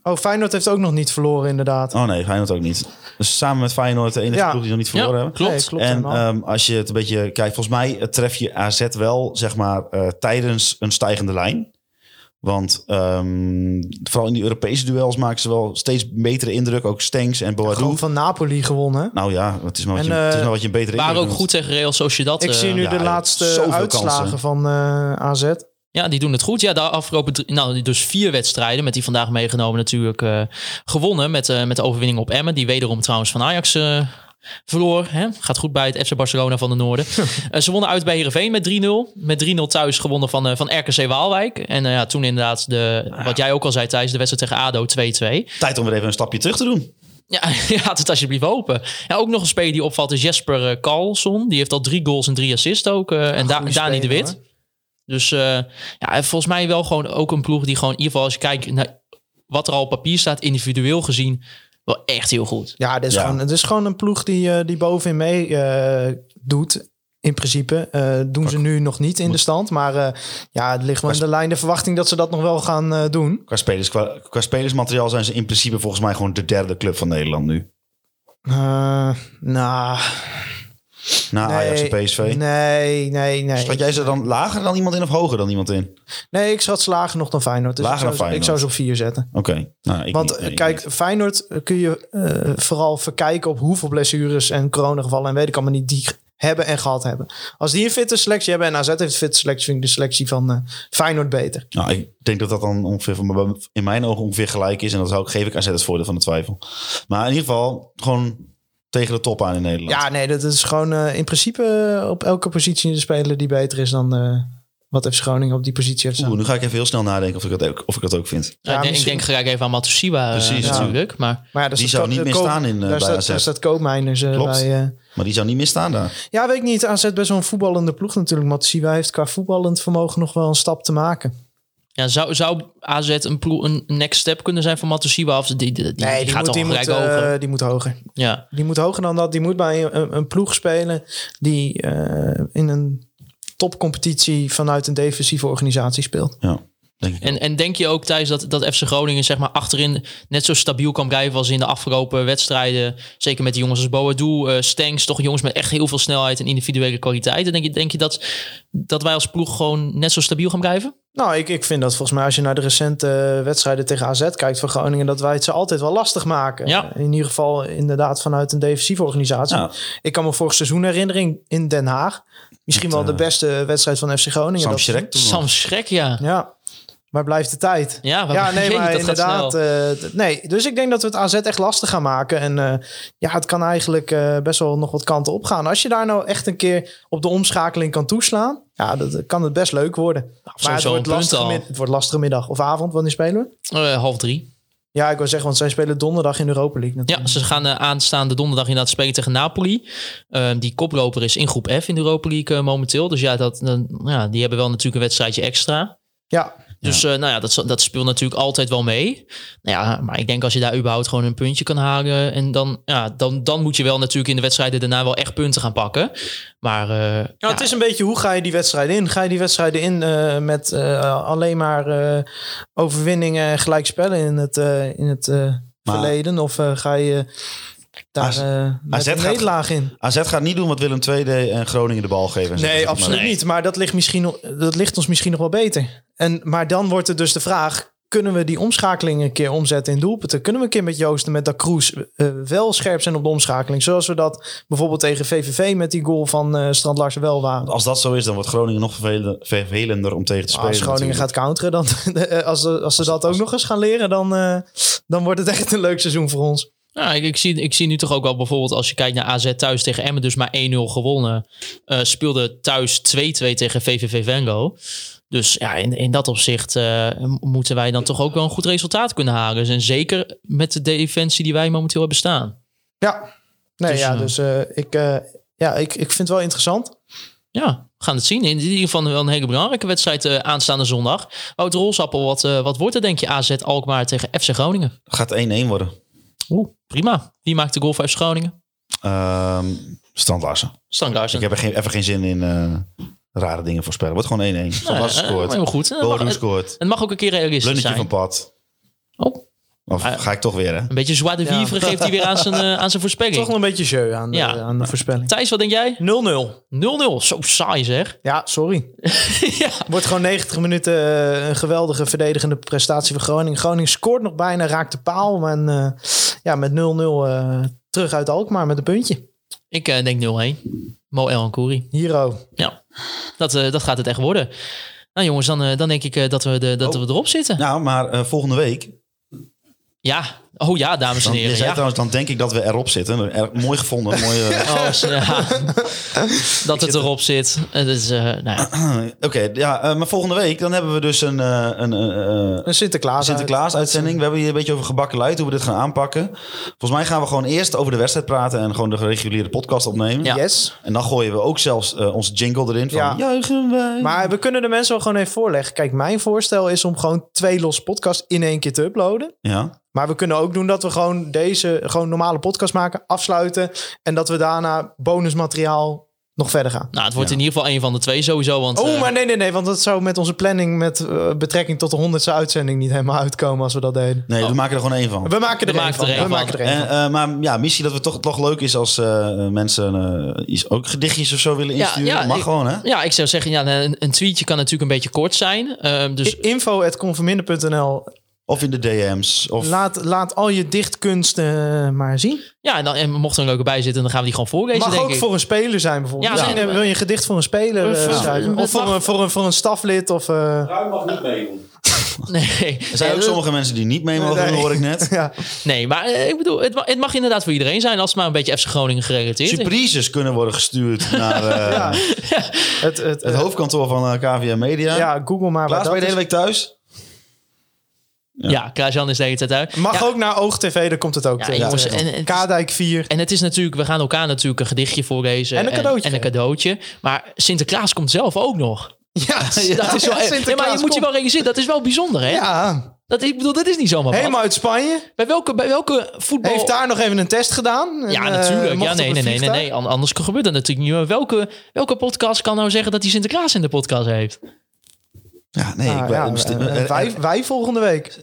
oh, Feyenoord heeft ook nog niet verloren, inderdaad. Oh nee, Feyenoord ook niet. Dus samen met Feyenoord de enige Ja. ploeg die nog niet verloren Ja, hebben. klopt. Nee, klopt en ehm, als je het een beetje kijkt, volgens mij eh, tref je AZ wel, zeg maar, eh, tijdens een stijgende lijn. Want ehm, vooral in die Europese duels maken ze wel steeds betere indruk. Ook Stenks en Boadou. Gewoon van Napoli gewonnen. Nou ja, het is maar wat, En, je, het is eh, maar wat je een betere Waren indruk ook doet. goed tegen Real Sociedad. Ik eh, zie nu ja, de laatste uitslagen kansen. van eh, AZ. Ja, die doen het goed. Ja, de afgelopen drie, nou, dus vier wedstrijden met die vandaag meegenomen natuurlijk eh, gewonnen met, eh, met de overwinning op Emmen. Die wederom trouwens van Ajax eh, verloor. Hè? Gaat goed bij het FC Barcelona van de Noorden. Ze wonnen uit bij Heerenveen met 3-0. Met 3-0 thuis gewonnen van, van RKC Waalwijk. En ja, toen inderdaad, de, wat jij ook al zei Thijs, de wedstrijd tegen ADO 2-2. Tijd om weer even een stapje terug te doen. Ja, had het alsjeblieft open. Ja, ook nog een speler die opvalt is Jesper Karlsson. Die heeft al drie goals en drie assists ook. en da Dani de Wit. Dus eh, ja, en volgens mij wel gewoon ook een ploeg die gewoon... in ieder geval als je kijkt naar wat er al op papier staat... individueel gezien wel echt heel goed. Ja, dit is, Ja. Gewoon, het is gewoon een ploeg die, eh, die bovenin mee eh, doet. In principe eh, doen ze nu nog niet in de stand. Maar eh, ja, het ligt wel in de lijn de verwachting dat ze dat nog wel gaan eh, doen. Qua, spelers, qua, qua spelersmateriaal zijn ze in principe volgens mij gewoon de derde club van Nederland nu. Nou, Na Ajax en PSV. Nee, nee, nee. Schat jij ze dan lager dan iemand in of hoger dan iemand in? Nee, ik schat slagen nog dan Feyenoord. Dus Lager ik dan zou, Feyenoord. Ik zou ze op vier zetten. Oké. Nou, Want niet, nee, eh, kijk. Feyenoord eh, kun je eh, vooral verkijken op hoeveel blessures en coronagevallen en weet ik allemaal niet die hebben en gehad hebben. Als die een fitte selectie hebben en AZ heeft een fitte selectie, vind ik de selectie van Feyenoord beter. Nou, ik denk dat dat dan ongeveer van- in mijn ogen ongeveer gelijk is. En dan zou ik, geef ik AZ het voordeel van de twijfel. Maar in ieder geval gewoon tegen de top aan in Nederland. Ja, nee, dat is gewoon eh, in principe eh, op elke positie een speler die beter is dan eh, wat FC Groningen op die positie heeft Oeh, nu ga ik even heel snel nadenken of ik dat ook, of ik dat ook vind. Ja, Ja, ik, denk, ik denk gelijk even aan Matusiwa eh, Precies, ja. natuurlijk. Maar Maar ja, Die zou niet meer staan in, eh, daar bij staat, AZ. Daar staat Koopmeiners Klopt. bij. eh, Maar die zou niet meer staan daar. ja, weet ik niet. AZ best wel een voetballende ploeg natuurlijk. Matsiwa heeft qua voetballend vermogen nog wel een stap te maken. Ja, zou, zou AZ een, ploeg, een next step kunnen zijn voor Matusiwa? Of die, die, die, nee, die, gaat moet, al die, gelijk moet, eh, over. die moet hoger. Ja. Die moet hoger dan dat. Die moet bij een, een ploeg spelen die eh, in een topcompetitie vanuit een defensieve organisatie speelt. Ja, denk. En, en denk je ook Thijs dat, dat FC Groningen zeg maar achterin net zo stabiel kan blijven als in de afgelopen wedstrijden? Zeker met die jongens als Boadu, eh Stenks, toch jongens met echt heel veel snelheid en individuele kwaliteiten. Denk je, denk je dat, dat wij als ploeg gewoon net zo stabiel gaan blijven? Nou, ik, ik vind dat volgens mij als je naar de recente wedstrijden tegen AZ kijkt van Groningen, dat wij het ze altijd wel lastig maken. Ja. In ieder geval inderdaad vanuit een defensieve organisatie. Ja. Ik kan me vorig seizoen herinnering in Den Haag. Misschien wel de beste wedstrijd van FC Groningen. Sam Schrek. Sam Schrek, ja. Ja, waar blijft de tijd? Ja, Ja, nee, maar inderdaad. d- nee, dus ik denk dat we het AZ echt lastig gaan maken. En eh, ja, het kan eigenlijk eh, best wel nog wat kanten op gaan. Als je daar nou echt een keer op de omschakeling kan toeslaan, ja, dat kan het best leuk worden. maar het wordt, lastige het wordt lastige middag of avond. Wanneer spelen we? Half drie. Ja, ik wil zeggen, want zij spelen donderdag in de Europa League. Ja, natuurlijk. ze gaan aanstaande donderdag inderdaad spelen tegen Napoli. Die koploper is in groep F in de Europa League momenteel. Dus ja, dat, ja, die hebben wel natuurlijk een wedstrijdje extra. ja. Dus eh, nou ja, dat, dat speelt natuurlijk altijd wel mee. Nou ja, maar ik denk als je daar überhaupt gewoon een puntje kan halen. En dan, ja, dan, dan moet je wel natuurlijk in de wedstrijden daarna wel echt punten gaan pakken. Maar eh, Nou, ja, het is een beetje hoe ga je die wedstrijden in? Ga je die wedstrijden in eh, met eh, alleen maar eh, overwinningen en gelijk spellen in het, eh, in het eh, verleden? Of ga je daar AZ eh met AZ een nederlaag in? AZ gaat niet doen wat Willem II deed en Groningen de bal geven. Nee, maar. absoluut Nee. niet. Maar dat ligt, misschien, dat ligt ons misschien nog wel beter. En, maar dan wordt het dus de vraag... Kunnen we die omschakeling een keer omzetten in doelpunten? Kunnen we een keer met Joosten, met Da Cruz eh, wel scherp zijn op de omschakeling? Zoals we dat bijvoorbeeld tegen VVV met die goal van eh Strand Larsen wel waren. Als dat zo is, dan wordt Groningen nog vervelender, vervelender om tegen te spelen. Als Groningen gaat counteren, dan, als, ze, als ze dat ook nog eens gaan leren, dan, eh, dan wordt het echt een leuk seizoen voor ons. Ja, ik, ik, zie, ik zie nu toch ook wel bijvoorbeeld als je kijkt naar AZ thuis tegen Emmen, dus maar 1-0 gewonnen. eh, speelde thuis 2-2 tegen VVV Venlo. Dus ja, in, in dat opzicht eh, moeten wij dan toch ook wel een goed resultaat kunnen halen. En zeker met de defensie die wij momenteel hebben staan. Ja, nee, Dus, ja, eh, dus eh, ik, eh, ja, ik, ik vind het wel interessant. Ja, we gaan het zien. In ieder geval wel een hele belangrijke wedstrijd eh, aanstaande zondag. Wouter Rolsappel, wat, eh, wat wordt er denk je AZ Alkmaar tegen FC Groningen? Gaat 1-1 worden. Oeh, prima. Wie maakt de goal FC Groningen? Ehm Strand Larsen. Stan Larsen. Ik heb er geen, even geen zin in eh, rare dingen voorspellen. Wordt gewoon 1-1. Strand Larsen Eh, scoort. Heel goed. Het Boadu mag, scoort. het mag ook een keer realistisch Lunnetje zijn. van pad. Oh, Of Ah, ga ik toch weer, hè? een beetje joie de Ja. vivre geeft hij weer aan zijn, eh, aan zijn voorspelling. Toch wel een beetje jeu aan de, Ja. aan de voorspelling. 0-0. Thijs, wat denk jij? 0-0. Zo saai zeg. Ja, sorry. ja. Wordt gewoon 90 minuten een geweldige verdedigende prestatie voor Groningen. Groningen scoort nog bijna, raakt de paal. Eh, ja, met 0-0 eh, terug uit Alkmaar met een puntje. Ik eh, denk 0-1. Mo El Kouri. Hero. Ja, dat, eh, dat gaat het echt worden. Nou jongens, dan, eh, dan denk ik eh, dat, we, de, dat Oh. we erop zitten. Nou, maar eh, volgende week. Ja. Oh ja, dames en Dan, je heren. zei Ja. trouwens, dan denk ik dat we erop zitten. Er- mooi gevonden. mooi, Oh, ja. dat het erop zit. Het is, eh, nou ja. Oké, ja, eh, maar volgende week dan hebben we dus een, eh, een Een Sinterklaas. Sinterklaas-uitzending. We hebben hier een beetje over gebakken luid, hoe we dit gaan aanpakken. Volgens mij gaan we gewoon eerst over de wedstrijd praten en gewoon de gereguleerde podcast opnemen. Ja. Yes. En dan gooien we ook zelfs eh, onze jingle erin van Ja. juichen wij. Maar we kunnen de mensen wel gewoon even voorleggen. Kijk, mijn voorstel is om gewoon twee losse podcasts in één keer te uploaden. Ja, Maar we kunnen ook doen dat we gewoon deze gewoon normale podcast maken, afsluiten. En dat we daarna bonusmateriaal nog verder gaan. Nou, het wordt in ieder geval een van de twee sowieso. Want, Oh, eh, maar nee, nee, nee. Want dat zou met onze planning met eh, betrekking tot de honderdste uitzending niet helemaal uitkomen als we dat deden. Nee, we maken er gewoon één van. We maken er We één van. We maken er één En, eh, maar ja, missie dat het toch, toch leuk is als eh, mensen iets, ook gedichtjes of zo willen Ja, insturen. ja, Mag ik- gewoon, hè? Ja, ik zou zeggen, ja, een, een tweetje kan natuurlijk een beetje kort zijn. Ehm, dus Info.conforminder.nl Of in de DM's. Of, laat, laat al je dichtkunsten eh, maar zien. ja, en, dan, en mocht er een leuke bij zitten, dan gaan we die gewoon voorlezen, Mag denk ook ik. voor een speler zijn bijvoorbeeld. Ja, eh, wil je een gedicht voor een speler eh, Ja. schrijven. Of voor mag- een, voor, een, voor een staflid. Of, eh, Ruim mag niet meedoen. Nee, er zijn ook sommige mensen die niet mee mogen Nee. hoor ik net. ja. Nee, maar eh, ik bedoel, het, ma- het mag inderdaad voor iedereen zijn als het maar een beetje FC Groningen gerelateerd is. Surprises kunnen worden gestuurd naar eh, Ja. Het, het, het hoofdkantoor van eh, KVM Media. Ja, Google maar. Klaas, ben je de hele week thuis? Ja, Klaas-Jan is de hele tijd uit. Mag ja, ook naar Oog TV, daar komt het ook ja, jongens, en, en, Kadijk 4. en het is natuurlijk, we gaan elkaar natuurlijk een gedichtje voorlezen. En een cadeautje En, een cadeautje. Maar Sinterklaas komt zelf ook nog. Ja, Dat is wel, ja, maar je moet je wel realiseren, dat is wel bijzonder, hè? Ja, Dat, ik bedoel, dat is niet zomaar wat. helemaal uit Spanje. Bij welke, bij welke voetbal... Heeft daar nog even een test gedaan. Ja, En, eh, natuurlijk. Ja, nee, nee, nee, nee, Anders gebeurt dat natuurlijk niet. Maar welke, welke podcast kan nou zeggen dat hij Sinterklaas in de podcast heeft? Ja, nee. Ah, ik ben, ja, wij, wij volgende week.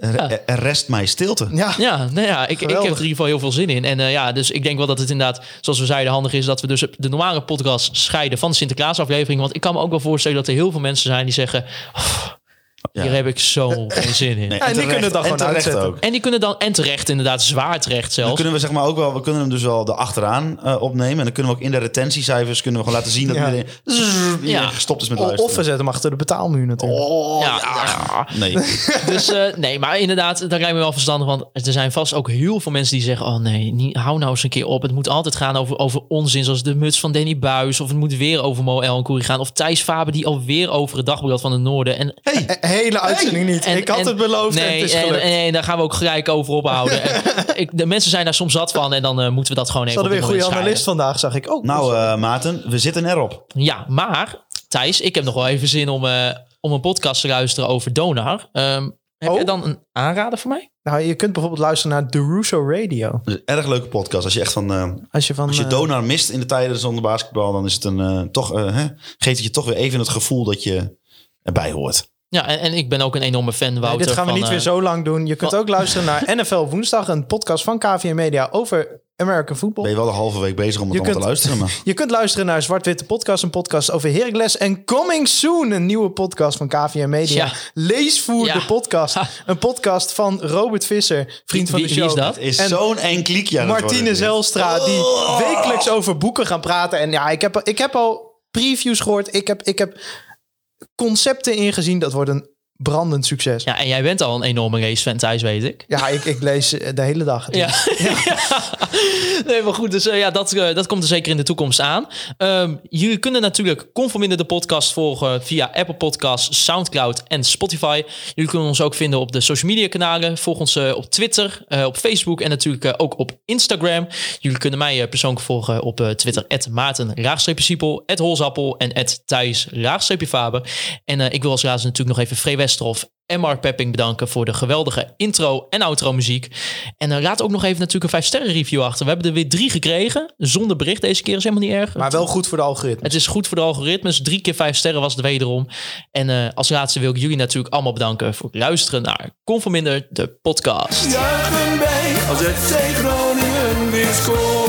rest mij stilte. Ja, Ja, nou ja, ik, ik heb er in ieder geval heel veel zin in. En eh, ja, dus ik denk wel dat het inderdaad, zoals we zeiden, handig is dat we dus de normale podcast scheiden van de Sinterklaas aflevering. Want ik kan me ook wel voorstellen dat er heel veel mensen zijn die zeggen, "Oh, Ja. hier heb ik zo geen zin in. Nee, en die kunnen dan en gewoon uitzetten. ook. En die kunnen dan, en terecht inderdaad, zwaar terecht Dan zelfs. kunnen we zeg maar ook wel, we kunnen hem dus wel erachteraan eh opnemen. En dan kunnen we ook in de retentiecijfers kunnen we gewoon laten zien dat Ja. iedereen, iedereen Ja. gestopt is met of luisteren. we zetten hem achter de betaalmuur natuurlijk. Oh, Ja. Nee. Dus eh, nee, maar inderdaad, dat lijkt me wel verstandig. Want er zijn vast ook heel veel mensen die zeggen: Oh nee, niet, hou nou eens een keer op. Het moet altijd gaan over, over onzin, zoals de muts van Danny Buis. Of het moet weer over Mo El Koeri gaan. Of Thijs Faber, die alweer over het dagblad van het Noorden. En, Eh, Hele uitzending niet. en- ik had en- het beloofd en nee, het is en, gelukt. en, en daar gaan we ook gelijk over ophouden. En ik, de mensen zijn daar soms zat van. En dan eh, moeten we dat gewoon Ze even. hadden weer een goede analist vandaag, zag ik. Oh, Nou, eh Maarten, we zitten erop. Ja, maar Thijs, ik heb nog wel even zin om, eh, om een podcast te luisteren over Donar. Ehm, heb Oh. je dan een aanrader voor mij? nou, je kunt bijvoorbeeld luisteren naar The Russo Radio. Dat is een erg leuke podcast. Als je echt van, eh, Als je van... als je Donar mist in de tijden zonder basketbal, dan is het een eh, toch, eh, hè, geeft het je toch weer even het gevoel dat je erbij hoort. Ja, en, en ik ben ook een enorme fan, nee, Wouter. dit gaan we van, niet eh, weer zo lang doen. Je kunt ook luisteren naar NFL Woensdag, een podcast van KVM Media over American Football. Ben je wel de halve week bezig om het Je allemaal te luisteren. Maar Je kunt luisteren naar Zwart-Witte Podcast, een podcast over Heracles. En Coming Soon, een nieuwe podcast van KVM Media. Ja. Leesvoer, Ja. de podcast. Een podcast van Robert Visser, vriend van Wie- de wie show. is dat? het is En zo'n eng kliekje Martine. Zelstra, die wekelijks over boeken gaan praten. En ja, ik heb, ik heb al previews gehoord. Ik heb, ik heb concepten ingezien. Dat wordt een brandend succes. Ja, Ja, en jij bent al een enorme racefan, Thijs, weet ik. ik, ik lees eh, de hele dag. Ja. nee, maar goed, dus eh, ja, dat, eh, dat komt er zeker in de toekomst aan. Ehm, jullie kunnen natuurlijk Conforminder de podcast volgen via Apple Podcasts, Soundcloud en Spotify. Jullie kunnen ons ook vinden op de social media kanalen. Volg ons op Twitter, op Facebook en natuurlijk ook op Instagram. Jullie kunnen mij persoonlijk volgen op Twitter, Maarten, Siepel, Holzappel en Thijs, Faber. En ik wil als laatste natuurlijk nog even Free Westerhof en Mark Pepping bedanken voor de geweldige intro en outro muziek. En eh, laat ook nog even natuurlijk een 5 sterren review achter. We hebben er weer drie gekregen. Zonder bericht deze keer is helemaal niet erg. Maar wel goed voor de algoritme. Het is goed voor de algoritmes. Drie keer vijf sterren was het wederom. En eh, als laatste wil ik jullie natuurlijk allemaal bedanken voor het luisteren naar Conforminder, de podcast. Juichen als FC Groningen weer scoort.